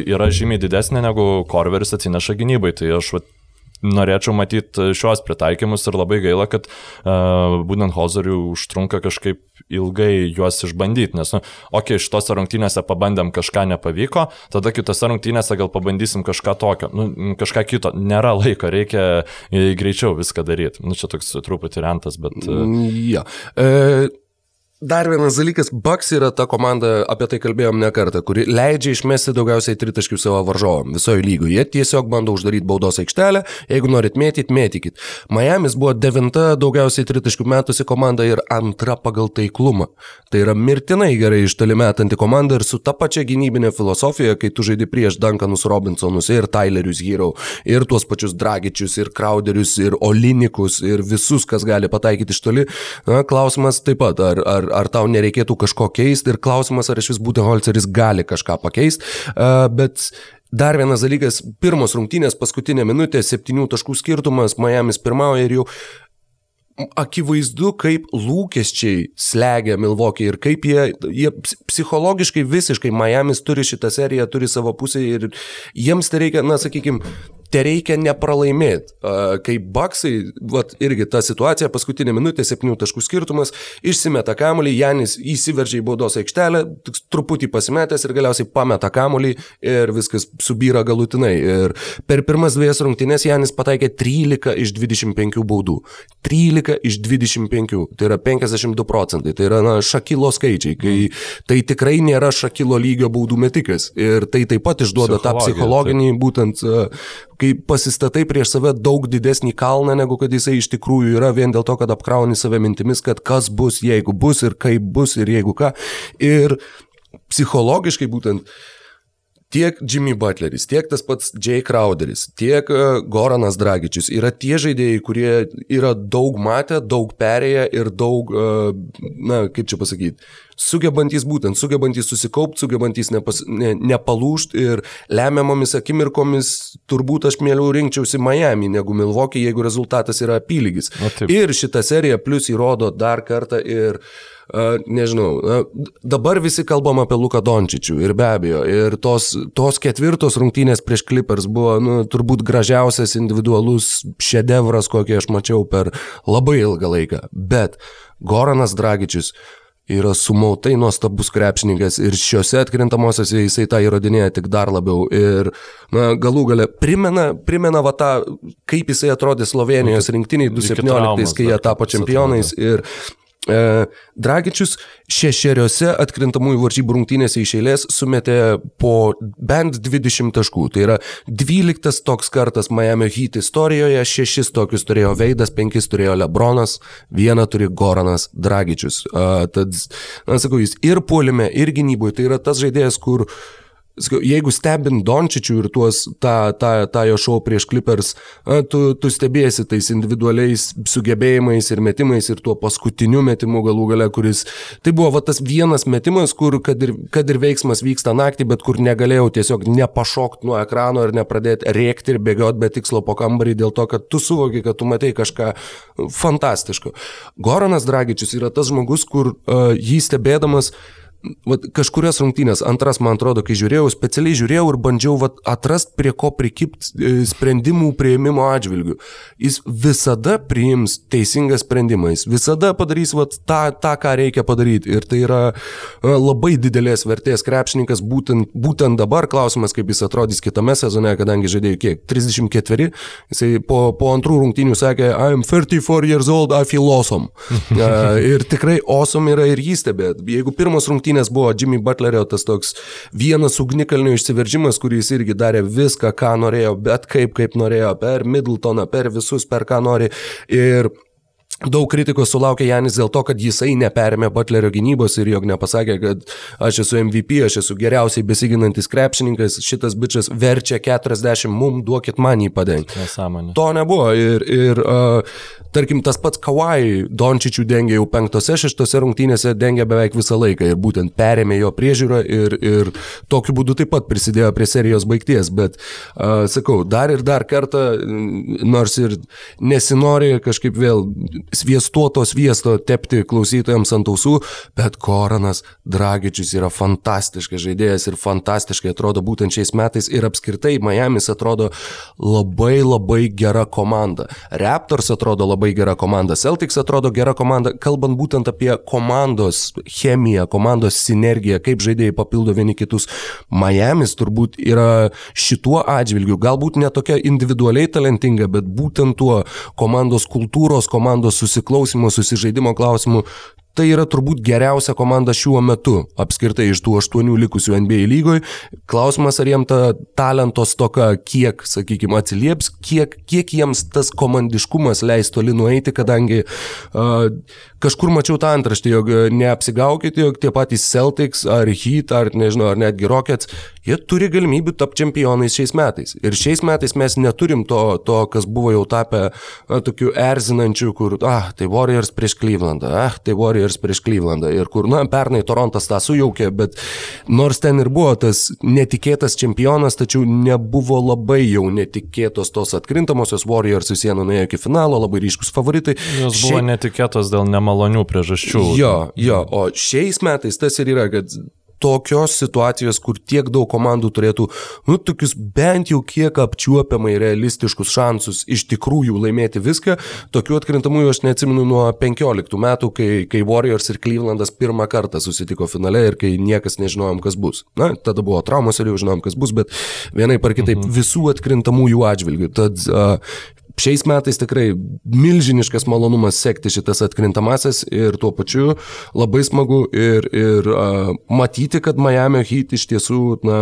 yra žymiai didesnė negu Korveris atsineša gynybai. Tai aš vat, norėčiau matyti šios pritaikymus ir labai gaila, kad uh, būtent Hozeriui užtrunka kažkaip ilgai juos išbandyti, nes, nu, okei, okay, šitose rungtynėse pabandėm kažką nepavyko, tada kitose rungtynėse gal pabandysim kažką tokio, nu, kažką kito, nėra laiko, reikia greičiau viską daryti. Nu, čia toks truputį rentas, bet... Uh... Ja. E Dar vienas dalykas, Bucks yra ta komanda, apie tai kalbėjom ne kartą, kuri leidžia išmesti daugiausiai tritaškių savo varžovom visoje lygoje. Jie tiesiog bando uždaryti baudos aikštelę, jeigu norit mėtyti, mėtykit. Miami's buvo devinta daugiausiai tritaškių metusi komanda ir antra pagal taiklumą. Tai yra mirtinai gerai iš toli metanti komanda ir su ta pačia gynybinė filosofija, kai tu žaidži prieš Duncanus Robinsonus ir Tylerius Hero, ir tuos pačius Dragičius, ir Crowderius, ir Olinikus, ir visus, kas gali pataikyti iš toli. Na, klausimas taip pat, ar, ar ar tau nereikėtų kažko keisti ir klausimas, ar iš vis Budenholzeris gali kažką pakeisti, bet Dar vienas dalykas, pirmos rungtynės, paskutinė minutė, septynių taškų skirtumas, Miami's pirmauja ir jau akivaizdu, kaip lūkesčiai slegia Milvokį ir kaip jie, jie psichologiškai visiškai Miami's turi šitą seriją, turi savo pusę ir jiems tai reikia, na, sakykime, te reikia nepralaimėti. Kai Baksai, vat, irgi ta situacija, paskutinė minutė, 7 taškų skirtumas, išsimeta kamuolį, Janis įsiveržia į baudos aikštelę, truputį pasimetęs ir galiausiai pameta kamuolį ir viskas subyra galutinai. Ir per pirmas dviejas rungtynės Janis pataikė 13 iš 25 baudų. 13 iš 25, tai yra 52 procentai, tai yra na, šakilo skaičiai, kai tai tikrai nėra šakilo lygio baudų metikas. Ir tai taip pat išduoda tą psichologinį būtent kai pasistatai prieš save daug didesnį kalną, negu kad jisai iš tikrųjų yra, vien dėl to, kad apkrauni save mintimis, kad kas bus, jeigu bus ir kaip bus ir jeigu ką. Ir psichologiškai būtent tiek Jimmy Butleris, tiek tas pats Jay Crowderis, tiek e, Goranas Dragičius yra tie žaidėjai, kurie yra daug matę, daug perėję ir daug, e, na, kaip čia pasakyti, sugebantys būtent, sugebantys susikaupti, sugebantys nepas, ne, nepalūšti ir lemiamomis akimirkomis turbūt aš mieliau rinkčiausi Miami negu Milwaukee, jeigu rezultatas yra apylygis. Ir šitą seriją plus įrodo dar kartą ir Uh, nežinau, dabar visi kalbam apie Luką Dončičių ir be abejo, ir tos, tos ketvirtos rungtynės prieš Clippers buvo nu, turbūt gražiausias individualus šedevras, kokį aš mačiau per labai ilgą laiką. Bet Goranas Dragičius, yra sumautai nuostabus krepšininkas ir šiuose atkrintamosiose jisai tą įrodinėja tik dar labiau. Ir na, galų gale primena, primena va tą, kaip jisai atrodė Slovenijos rinktiniai 2017, kai jie tapo čempionais. Ir Dragičius šešeriose atkrintamųjų varžybų rungtynėse iš eilės sumetė po bent 20 taškų. Tai yra 12 toks kartas Miami Heat istorijoje, 6 tokius turėjo Veidas, 5 turėjo Lebronas, 1 turi Goranas Dragičius. Uh, tad, na, sakau, jis ir puolime, ir gynyboje. Tai yra tas žaidėjas, kur uh, Jeigu stebint Dončičių ir tuos, tą, tą, tą jo šou prieš Clippers, tu, tu stebėsi tais individualiais sugebėjimais ir metimais ir tuo paskutiniu metimu galų gale, kuris tai buvo va, tas vienas metimas, kur kad ir, kad ir veiksmas vyksta naktį, bet kur negalėjau tiesiog nepašokti nuo ekrano ir nepradėti rėkti ir bėgioti be tikslo po kambarį dėl to, kad tu suvoki, kad tu matai kažką fantastiško. Goranas Dragičius yra tas žmogus, kur uh, jį stebėdamas uh, vat, kažkurias rungtynės, antras, man atrodo, kai žiūrėjau, specialiai žiūrėjau ir bandžiau vat, atrast, prie ko prikipti e, sprendimų prieimimo atžvilgių. Jis visada priims teisingą sprendimą, jis visada padarys vat, tą, tą, ką reikia padaryti. Ir tai yra e, labai didelės vertės krepšininkas būtent, būtent dabar. Klausimas, kaip jis atrodys kitame sezone, kadangi žaidėjų kiek? 34. Jisai po, po antrų rungtynių sakė, I'm 34 years old, I feel awesome. E, ir tikrai awesome yra ir jį stebėti. Jeigu pirmas rungtynės rungtynės buvo Jimmy Butlerio tas toks vienas ugnikalnių išsiveržimas, kuris irgi darė viską, ką norėjo, bet kaip, kaip norėjo, per Middletoną, per visus, per ką nori. Ir Daug kritikos sulaukė Janis dėl to, kad jisai neperėmė Butlerio gynybos ir jog nepasakė, kad aš esu MVP, aš esu geriausiai besiginantis krepšininkas, šitas bičias verčia 40, mum duokit man jį padengti. Nesąmonė. To nebuvo ir, ir uh, tarkim tas pats Kawai Dončičių dengia jau penktose, šeštose rungtynėse dengia beveik visą laiką ir būtent perėmė jo priežiūrą ir, ir tokiu būdu taip pat prisidėjo prie serijos baigties, bet uh, sakau, dar ir dar kartą, nors ir nesinori kažkaip vėl sviestuoto sviesto tepti klausytojams ant ausų, bet Koranas Dragičius yra fantastiškas žaidėjas ir fantastiškai atrodo būtent šiais metais ir apskritai Miami's atrodo labai labai gera komanda. Raptors atrodo labai gera komanda, Celtics atrodo gera komanda, kalbant būtent apie komandos chemiją, komandos sinergiją, kaip žaidėjai papildo vieni kitus. Miami's turbūt yra šituo atžvilgiu, galbūt ne tokia individualiai talentinga, bet būtent tuo komandos kultūros, komandos susiklausimo, susižaidimo klausimų, tai yra turbūt geriausia komanda šiuo metu apskritai iš tų aštuonių likusių NBA lygoje. Klausimas, ar jiems ta talento stoka kiek, sakykime, atsilieps, kiek, kiek jiems tas komandiškumas leis toli nueiti, kadangi uh, kažkur mačiau tą antraštį, jog neapsigaukite, jog tie patys Celtics ar Heat ar nežinau, ar netgi Rockets, jie turi galimybių tapti čempionais šiais metais. Ir šiais metais mes neturim to, to kas buvo jau tapę na, tokiu erzinančiu, kur, ah, tai Warriors prieš Clevelandą, ah, tai Warriors Warriors prieš Clevelandą ir kur, na, pernai Torontas tą sujaukė, bet nors ten ir buvo tas netikėtas čempionas, tačiau nebuvo labai jau netikėtos tos atkrintamosios Warriors į sieną nuėjo iki finalo, labai ryškus favoritai. Jos buvo Šiai... netikėtos dėl nemalonių priežasčių. Jo, jo, o šiais metais tas ir yra, kad tokios situacijos, kur tiek daug komandų turėtų, nu, tokius bent jau kiek apčiuopiamai realistiškus šansus iš tikrųjų laimėti viską, tokių atkrintamųjų aš neatsimenu nuo 15 metų, kai, kai Warriors ir Clevelandas pirmą kartą susitiko finale ir kai niekas nežinojom, kas bus. Na, tada buvo traumos ir jau žinojom, kas bus, bet vienai par kitaip mhm. visų atkrintamųjų atžvilgių. Tad uh, Šiais metais tikrai milžiniškas malonumas sekti šitas atkrintamasis ir tuo pačiu labai smagu ir, ir uh, matyti, kad Miami Heat iš tiesų na,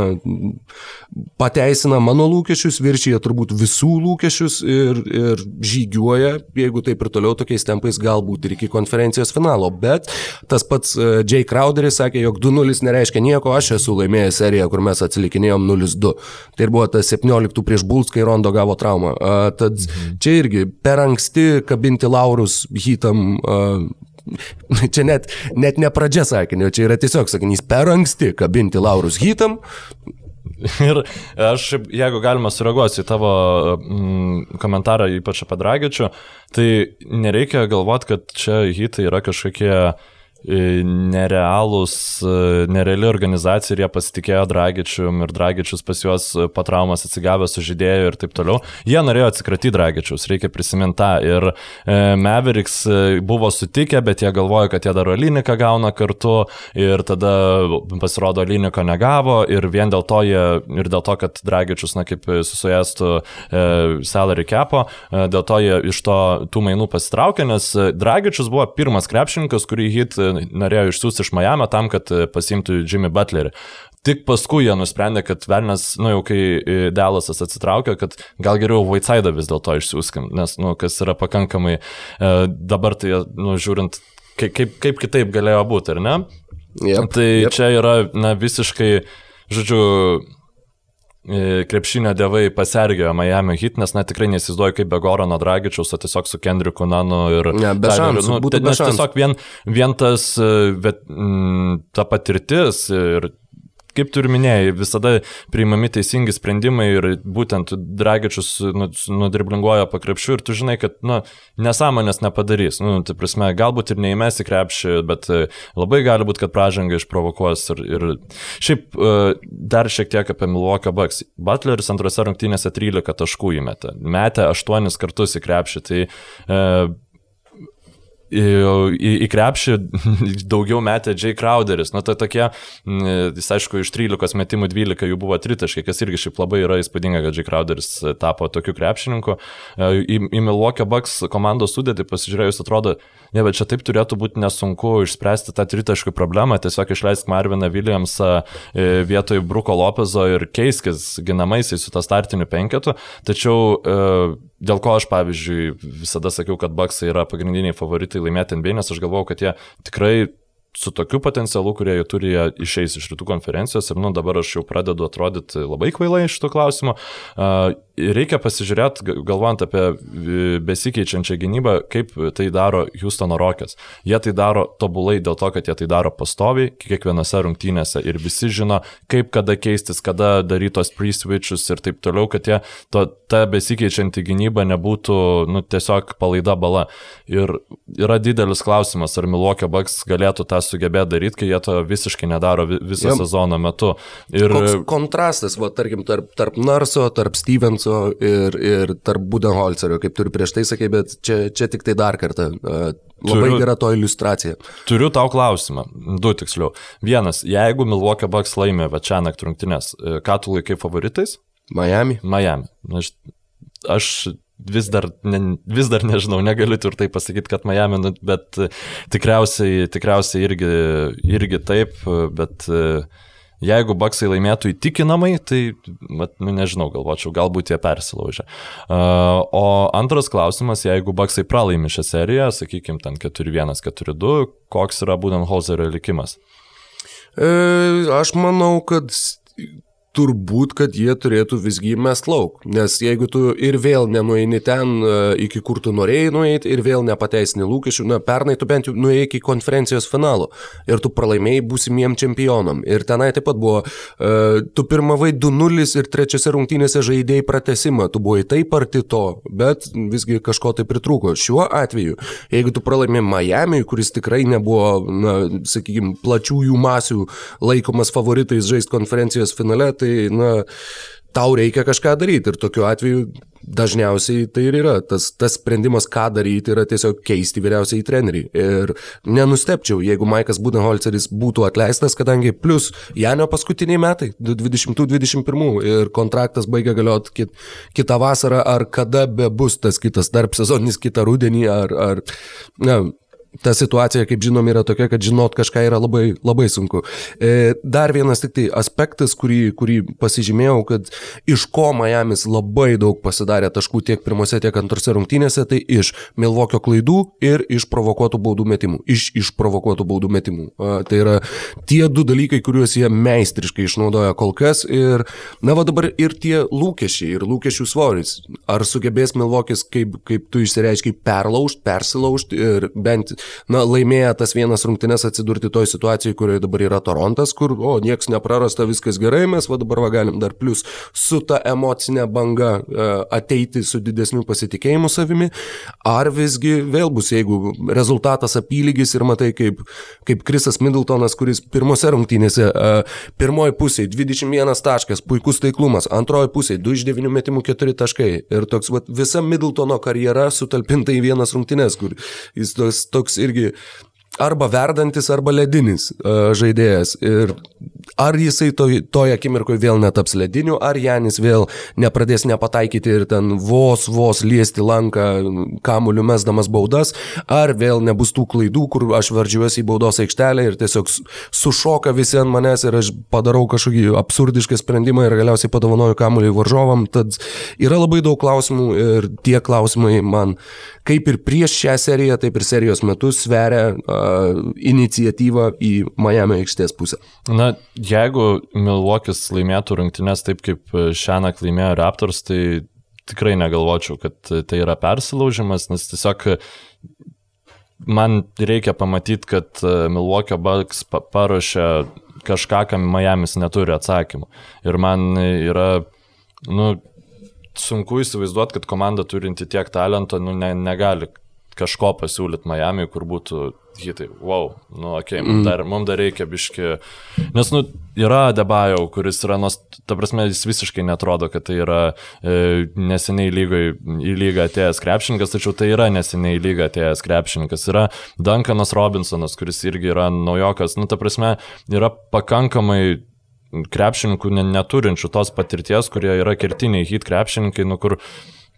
pateisina mano lūkesčius, viršyje turbūt visų lūkesčius ir, ir žygiuoja, jeigu taip ir toliau tokiais tempais, galbūt ir iki konferencijos finalo. Bet tas pats uh, Jay Crowderis sakė, jog 2-0 nereiškia nieko, aš esu laimėjęs seriją, kur mes atsilikinėjom 0-2. Tai buvo tas 17 prieš Bulls, kai Rondo gavo traumą. Uh, tad mhm Čia irgi per anksti kabinti laurus hitam. Uh, Čia net, net ne pradžia sakinio, čia yra tiesiog sakinys per anksti kabinti laurus hitam. Ir aš, jeigu galima sureaguoti į tavo mm, komentarą, ypač apie Dragičių, tai nereikia galvoti, kad čia hitai yra kažkokie nerealūs, nereali organizacija ir jie pasitikėjo Dragičium ir Dragičius pas juos po traumas atsigavęs sužydėjo ir taip toliau. Jie norėjo atsikratyti Dragičius, reikia prisiminti tą. Ir e, Mavericks buvo sutikę, bet jie galvojo, kad jie dar Oliniką gauna kartu ir tada pasirodo Oliniko negavo ir vien dėl to jie, ir dėl to, kad Dragičius, na kaip susujęstų e, salary capo, e, dėl to jie iš to tų mainų pasitraukė, nes Dragičius buvo pirmas krepšininkas, kurį hit norėjo išsiųsti iš Miami tam, kad e, pasimtų Jimmy Butlerį. Tik paskui jie nusprendė, kad Velnas, nu jau kai e, Delasas atsitraukė, kad gal geriau Vaitsaidą vis dėlto išsiųskim, nes, nu, kas yra pakankamai e, dabar tai, nu, žiūrint, kaip, kaip, kaip kitaip galėjo būti, ar ne? Yep, tai yep. čia yra, na, visiškai, žodžiu, krepšinio devai pasergėjo Miami hit, nes na tikrai nesizduoju kaip be Gorano Dragičiaus, o tiesiog su Kendriku Nanu ir... Ne, be šansų, nu, būtų be šansų. Tiesiog vien, vien tas, bet, m, mm, ta patirtis ir kaip tu ir minėjai, visada priimami teisingi sprendimai ir būtent Dragičius nu, nudriblinguoja pakrepšių ir tu žinai, kad nu, nesąmonės nepadarys. Nu, tai prasme, galbūt ir neįmesi krepšį, bet e, labai gali būti, kad pražanga išprovokuos. Ir, ir šiaip e, dar šiek tiek apie Milwaukee Bucks. Butleris antrose rungtynėse 13 taškų įmetė, metė 8 kartus į krepšį. Tai, e, į, į, į krepšį daugiau metė Jay Crowderis. Nu, tai tokie, jis aišku, iš 13 metimų 12 jų buvo tritaškai, kas irgi šiaip labai yra įspūdinga, kad Jay Crowderis tapo tokiu krepšininku. E, į, į Milwaukee Bucks komandos sudėtį pasižiūrėjus atrodo, ne, bet čia taip turėtų būti nesunku išspręsti tą tritaškų problemą, tiesiog išleisk Marviną Williamsą e, vietoj Bruko Lopezo ir keiskis ginamaisiais su tą startiniu penketu. Tačiau e, dėl ko aš, pavyzdžiui, visada sakiau, kad Baksai yra pagrindiniai favoritai laimėti NBA, nes aš galvojau, kad jie tikrai su tokiu potencialu, kurie jie turi, jie išeis iš rytų konferencijos ir, nu, dabar aš jau pradedu atrodyti labai kvailai iš to klausimo. Reikia pasižiūrėti, galvojant apie besikeičiančią gynybą, kaip tai daro Houstono Rockets. Jie tai daro tobulai dėl to, kad jie tai daro pastoviai, kiekvienose rungtynėse ir visi žino, kaip kada keistis, kada daryti tos pre-switches ir taip toliau, kad jie, to, ta besikeičianti gynyba nebūtų, nu, tiesiog palaida bala. Ir yra didelis klausimas, ar Milwaukee Bucks galėtų tą sugebėti daryti, kai jie to visiškai nedaro viso Jum. sezono metu. Ir Koks kontrastas, va, tarkim, tarp, tarp Narso, tarp Stevenso ir, ir tarp Budenholzerio, kaip turi prieš tai sakai, bet čia, čia tik tai dar kartą. Uh, Labai turiu, gera to iliustracija. Turiu tau klausimą, du tiksliau. Vienas, jeigu Milwaukee Bucks laimė Večianak rungtynės, e, ką tu laikai favoritais? Miami. Miami. Aš, aš vis dar, ne, vis dar nežinau, negaliu tvirtai pasakyti, kad Miami, nu, bet tikriausiai, tikriausiai irgi, irgi taip, bet jeigu Baksai laimėtų įtikinamai, tai, mat, nu, nežinau, galvočiau, galbūt jie persilaužė. Uh, o antras klausimas, jeigu Baksai pralaimi šią seriją, sakykime, ten 4-1, 4-2, koks yra būtent Holzerio likimas? E, aš manau, kad turbūt, kad jie turėtų visgi mest lauk. Nes jeigu tu ir vėl nenueini ten, e, iki kur tu norėjai nueiti, ir vėl nepateisini lūkesčių, na, pernai tu bent jau nuėjai iki konferencijos finalo ir tu pralaimėjai būsimiem čempionam. Ir tenai taip pat buvo, uh, tu pirmavai 2-0 ir trečiose rungtynėse žaidėjai pratesimą, tu buvai taip arti to, bet visgi kažko tai pritrūko. Šiuo atveju, jeigu tu pralaimėjai Miami, kuris tikrai nebuvo, na, sakykime, plačiųjų masių laikomas favoritais žaisti konferencijos finale, tai, na, tau reikia kažką daryti ir tokiu atveju dažniausiai tai ir yra. Tas, tas sprendimas, ką daryti, yra tiesiog keisti vyriausiai treneriai. Ir nenustepčiau, jeigu Maikas Budenholzeris būtų atleistas, kadangi plus Janio paskutiniai metai, 20-21 ir kontraktas baigia galioti kit, kitą vasarą, ar kada be bus tas kitas tarp sezoninis kitą rudenį, ar, ar na, ta situacija, kaip žinom, yra tokia, kad žinot kažką yra labai, labai sunku. E, dar vienas tik tai aspektas, kurį, kurį pasižymėjau, kad iš ko Miamis labai daug pasidarė taškų tiek pirmose, tiek antrose rungtynėse, tai iš Milvokio klaidų ir iš provokuotų baudų metimų. Iš išprovokuotų baudų metimų. Tai yra tie du dalykai, kuriuos jie meistriškai išnaudoja kol kas. Ir, na, va dabar ir tie lūkesčiai, ir lūkesčių svoris. Ar sugebės Milvokis, kaip, kaip tu išsireiškiai, perlaužti, persilaužti ir bent na, laimėję tas vienas rungtynes atsidurti toj situacijai, kurioje dabar yra Torontas, kur, o, nieks neprarasta, viskas gerai, mes va dabar va galim dar plus su ta emocinė banga e, ateiti su didesniu pasitikėjimu savimi, ar visgi vėl bus, jeigu rezultatas apylygis ir matai, kaip, kaip Krisas Middletonas, kuris pirmose rungtynėse, pirmoji pusė 21 taškas, puikus taiklumas, antroji pusė 2 iš 9 metimų 4 taškai ir toks va, visa Middletono karjera sutalpinta į vienas rungtynės, kur jis toks, toks irgi arba verdantis, arba ledinis uh, žaidėjas. Ir ar jisai toj, toj akimirkoje vėl netaps lediniu, ar Janis vėl nepradės nepataikyti ir ten vos, vos liesti lanką kamuliu mesdamas baudas, ar vėl nebus tų klaidų, kur aš verdžiuosi į baudos aikštelę ir tiesiog sušoka visi ant manęs ir aš padarau kažkokį absurdišką sprendimą ir galiausiai padovanoju kamuolį varžovam. Tad yra labai daug klausimų ir tie klausimai man kaip ir prieš šią seriją, taip ir serijos metu sveria iniciatyvą į Miami aikštės pusę. Na, jeigu Milvokis laimėtų rungtynės taip, kaip šią naktį laimėjo Raptors, tai tikrai negalvočiau, kad tai yra persilaužimas, nes tiesiog man reikia pamatyti, kad Milvokio Bucks paruošė kažką, kam Miami's neturi atsakymų. Ir man yra, nu, sunku įsivaizduoti, kad komanda turinti tiek talento nu, ne, negali kažko pasiūlyti Miami, kur būtų hitai, wow, nu, okay, mums, mm. dar, mums dar reikia biški, nes, nu, yra Debajau, kuris yra, nors, ta prasme, jis visiškai netrodo, kad tai yra e, neseniai lygai, į lygą atėjęs krepšininkas, tačiau tai yra neseniai į lygą atėjęs krepšininkas. Yra Duncanas Robinsonas, kuris irgi yra naujokas, nu, ta prasme, yra pakankamai krepšininkų neturinčių tos patirties, kurie yra kertiniai hit krepšininkai, nu kur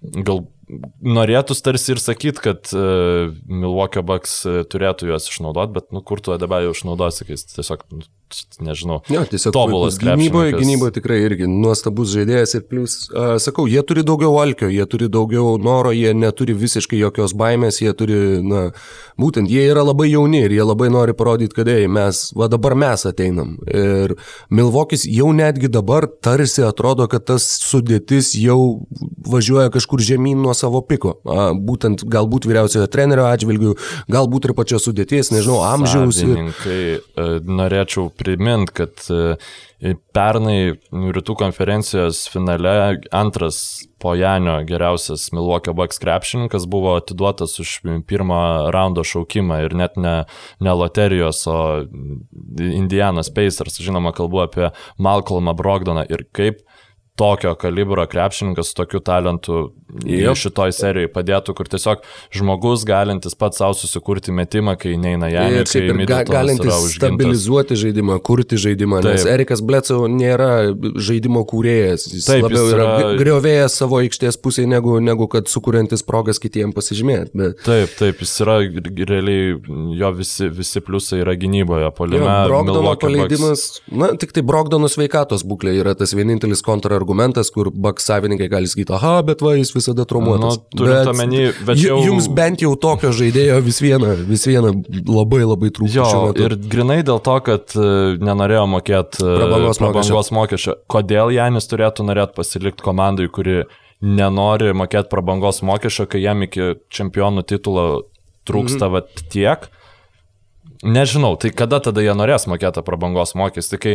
gal norėtų tarsi ir sakyti, kad uh, Milwaukee Bucks uh, turėtų juos išnaudoti, bet nu, kur tu dabar jau išnaudosi, kai jis tiesiog, nu, nežinau, jo, tiesiog tobulas gynyboje, gynyboje tikrai irgi nuostabus žaidėjas ir plus, uh, sakau, jie turi daugiau alkio, jie turi daugiau noro, jie neturi visiškai jokios baimės, jie turi, na, būtent, jie yra labai jauni ir jie labai nori parodyti, kad, ei, mes, va dabar mes ateinam. Ir Milvokis jau netgi dabar tarsi atrodo, kad tas sudėtis jau važiuoja kažkur žemyn nuo savo piko. Būtent galbūt vyriausiojo trenerio atžvilgių, galbūt ir pačios sudėties, nežinau, amžiaus. Ir... norėčiau priminti, kad e, pernai rytų konferencijos finale antras po Janio geriausias Milwaukee Bucks krepšininkas buvo atiduotas už pirmą raundo šaukimą ir net ne, ne loterijos, o Indianas Pacers, žinoma, kalbu apie Malcolmą Brogdoną ir kaip tokio kalibro krepšininkas su tokiu talentu yep. šitoj serijai padėtų, kur tiesiog žmogus galintis pats savo susikurti metimą, kai neina jam ir, ir ga, galintis stabilizuoti žaidimą, kurti žaidimą, Taip. nes Erikas Blecau nėra žaidimo kūrėjas, jis Taip, labiau jis yra, yra griovėjęs savo aikštės pusėje, negu, negu kad sukuriantis progas kitiems pasižymėti. Bet... Taip, taip, jis yra realiai, jo visi, visi pliusai yra gynyboje, polime. Brogdono paleidimas, na, tik tai Brogdono sveikatos būklė yra tas vienintelis kontra argumentas, kur baks savininkai gali sakyti, aha, bet va, jis visada traumuotas. Nu, bet, omeny, bet jau... Jums bent jau tokio žaidėjo vis viena, vis viena labai labai trūksta. Jo, ir grinai dėl to, kad e, nenorėjo mokėti e, prabangos, prabangos mokesčio. Kodėl Janis turėtų norėti pasilikti komandai, kuri nenori mokėti prabangos mokesčio, kai jam iki čempionų titulo trūksta mm -hmm. vat tiek? Nežinau, tai kada tada jie norės mokėti prabangos mokestį, kai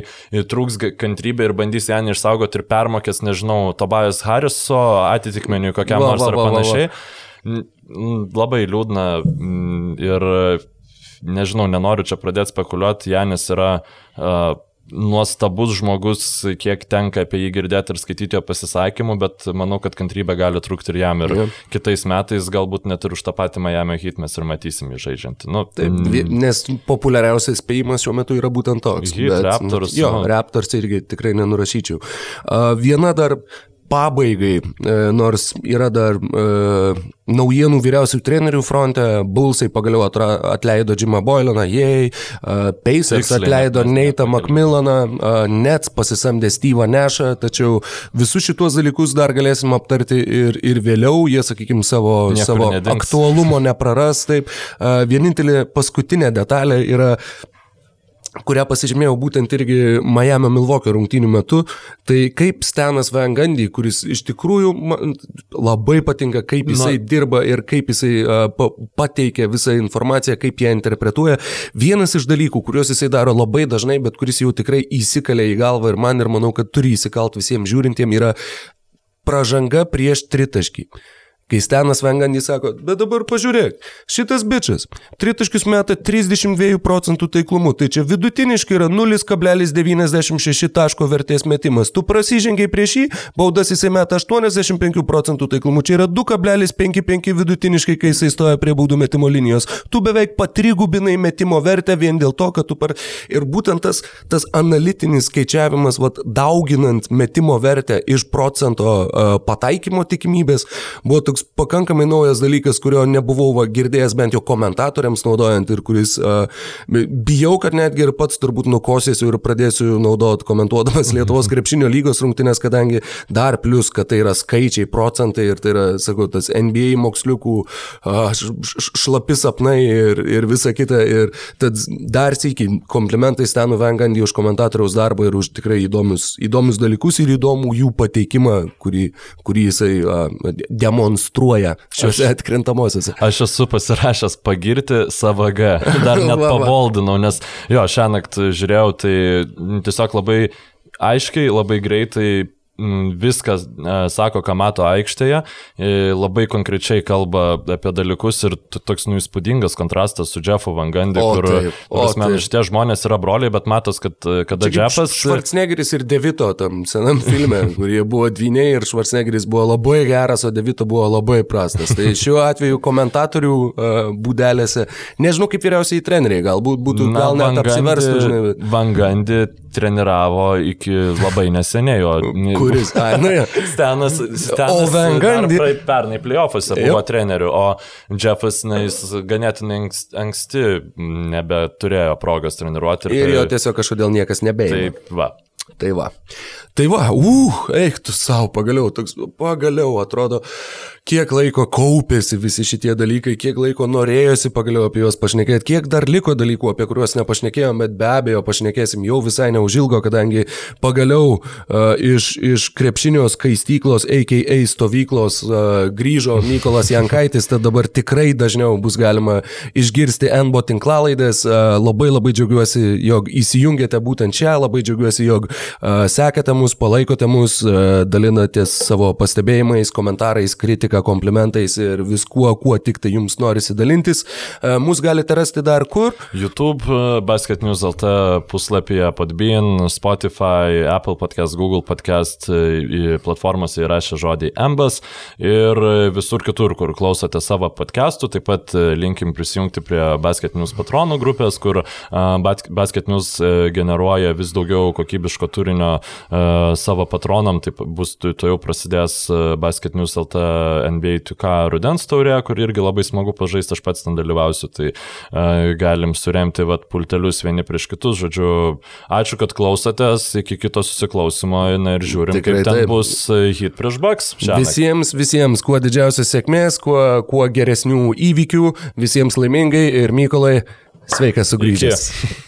trūks kantrybė ir bandys ją išsaugoti ir permokės, nežinau, Tobajas Hariso atitikmeniui kokiam va, nors va, ar panašiai. Va, va. Labai liūdna ir nežinau, nenoriu čia pradėti spekuliuoti, Janis yra uh, nuostabus žmogus, kiek tenka apie jį girdėti ir skaityti jo pasisakymų, bet manau, kad kantrybė gali trūkti ir jam. Ir ja. kitais metais galbūt net ir už tą patį Miami hit mes ir matysim jį žaidžiant. Nu, Taip, mm, nes populiariausias spėjimas šiuo metu yra būtent toks. Hit, bet, Raptors. Jo, nu. Raptors irgi tikrai nenurašyčiau. Viena dar pabaigai, e, nors yra dar e, naujienų vyriausių trenerių fronte, Bullsai pagaliau atra, atleido Jimą Boylaną, jei, e, Pacers atleido Neitą Macmillaną, e, Nets pasisamdė Steve'ą Nešą, tačiau visus šituos dalykus dar galėsim aptarti ir, ir vėliau, jie, sakykime, savo, Niekur savo nedings. aktualumo nepraras. Taip, e, vienintelė paskutinė detalė yra kurią pasižymėjau būtent irgi Miami Milvokio rungtynių metu, tai kaip Stenas Vangandy, kuris iš tikrųjų man labai patinka, kaip jisai Na. dirba ir kaip jisai uh, pateikia visą informaciją, kaip ją interpretuoja. Vienas iš dalykų, kuriuos jisai daro labai dažnai, bet kuris jau tikrai įsikalė į galvą ir man ir manau, kad turi įsikalt visiems žiūrintiems, yra pražanga prieš tritaškį. Kai Stenas Vengandys sako, bet dabar pažiūrėk, šitas bičias, tritaškius meta 32 procentų taiklumu, tai čia vidutiniškai yra 0,96 taško vertės metimas. Tu prasižengiai prieš jį, baudas jisai meta 85 procentų taiklumu, čia yra 2,55 vidutiniškai, kai jisai stoja prie baudų metimo linijos. Tu beveik patrigubinai metimo vertę vien dėl to, kad tu par... Ir būtent tas, tas analitinis skaičiavimas, vat, dauginant metimo vertę iš procento uh, pataikymo tikimybės, buvo toks toks pakankamai naujas dalykas, kurio nebuvau va, girdėjęs bent jau komentatoriams naudojant ir kuris uh, bijau, kad netgi ir pats turbūt nukosėsiu ir pradėsiu naudoti komentuodamas Lietuvos krepšinio lygos rungtynės, kadangi dar plus, kad tai yra skaičiai, procentai ir tai yra, sakau, tas NBA moksliukų uh, šlapi sapnai ir, ir visa kita. Ir tad dar sėki komplimentai Stanu Vengandį už komentatoriaus darbą ir už tikrai įdomius, įdomius dalykus ir įdomų jų pateikimą, kurį, kurį jisai uh, demonstruoja demonstruoja šiuose aš, atkrintamosiuose. Aš esu pasirašęs pagirti SVG, dar net paboldinau, nes jo, šią naktį žiūrėjau, tai tiesiog labai aiškiai, labai greitai viskas sako, ką mato aikštėje, labai konkrečiai kalba apie dalykus ir toks nu įspūdingas kontrastas su Jeffu Vangandi, kur, prasme, šitie žmonės yra broliai, bet matos, kad kada Čia Jeffas... Schwarzeneggeris ir Devito tam senam filme, kurie buvo dviniai ir Schwarzeneggeris buvo labai geras, o Devito buvo labai prastas. Tai šiuo atveju komentatorių uh, būdelėse, nežinau kaip vyriausiai treneriai, galbūt būtų, Na, gal net apsiverstų, žinai. Vangandi treniravo iki labai neseniai, o... Kuris? A, nu, ja. Stenas, Stenas o Vengandi. Pernai playoffuose buvo treneriu, o Jeffas, na, ganėtinai anksti nebeturėjo progos treniruoti. Ir, ir jo tiesiog kažkodėl niekas nebeėjo. Taip, va. Tai va. Tai va, uh, eik tu savo, pagaliau, toks, pagaliau atrodo, kiek laiko kaupėsi visi šitie dalykai, kiek laiko norėjosi pagaliau apie juos pašnekėti, kiek dar liko dalykų, apie kuriuos nepašnekėjom, bet be abejo pašnekėsim jau visai neužilgo, kadangi pagaliau uh, iš, iš krepšinio skaistyklos, a.k.a. stovyklos uh, grįžo Mykolas Jankaitis, tad dabar tikrai dažniau bus galima išgirsti NBO tinklalaidės. Uh, labai labai džiaugiuosi, jog įsijungėte būtent čia, labai džiaugiuosi, jog uh, sekate mus, palaikote mus, uh, dalinatės savo pastebėjimais, komentarais, kritika kritika, komplimentais ir viskuo, kuo tik tai jums norisi dalintis. E, Mūsų galite rasti dar kur? YouTube, e, Basket News LT puslapyje Podbean, Spotify, Apple Podcast, Google Podcast, e, platformose įrašė žodį Embas ir visur kitur, kur klausote savo podcastų. Taip pat linkim prisijungti prie Basket News patronų grupės, kur Basket News generuoja vis daugiau kokybiško turinio savo patronam. Taip bus, tu jau prasidės Basket News LT NBA 2K rudens taurė, kur irgi labai smagu pažaisti, aš pats ten dalyvausiu, tai uh, galim suremti vat, pultelius vieni prieš kitus. Žodžiu, ačiū, kad klausotės, iki kito susiklausimo na, ir žiūrim, Tikrai kaip ten taip. bus e, hit prieš Bucks. Visiems, visiems kuo didžiausios sėkmės, kuo, kuo geresnių įvykių, visiems laimingai ir Mykolai, sveikas sugrįžęs. Iki.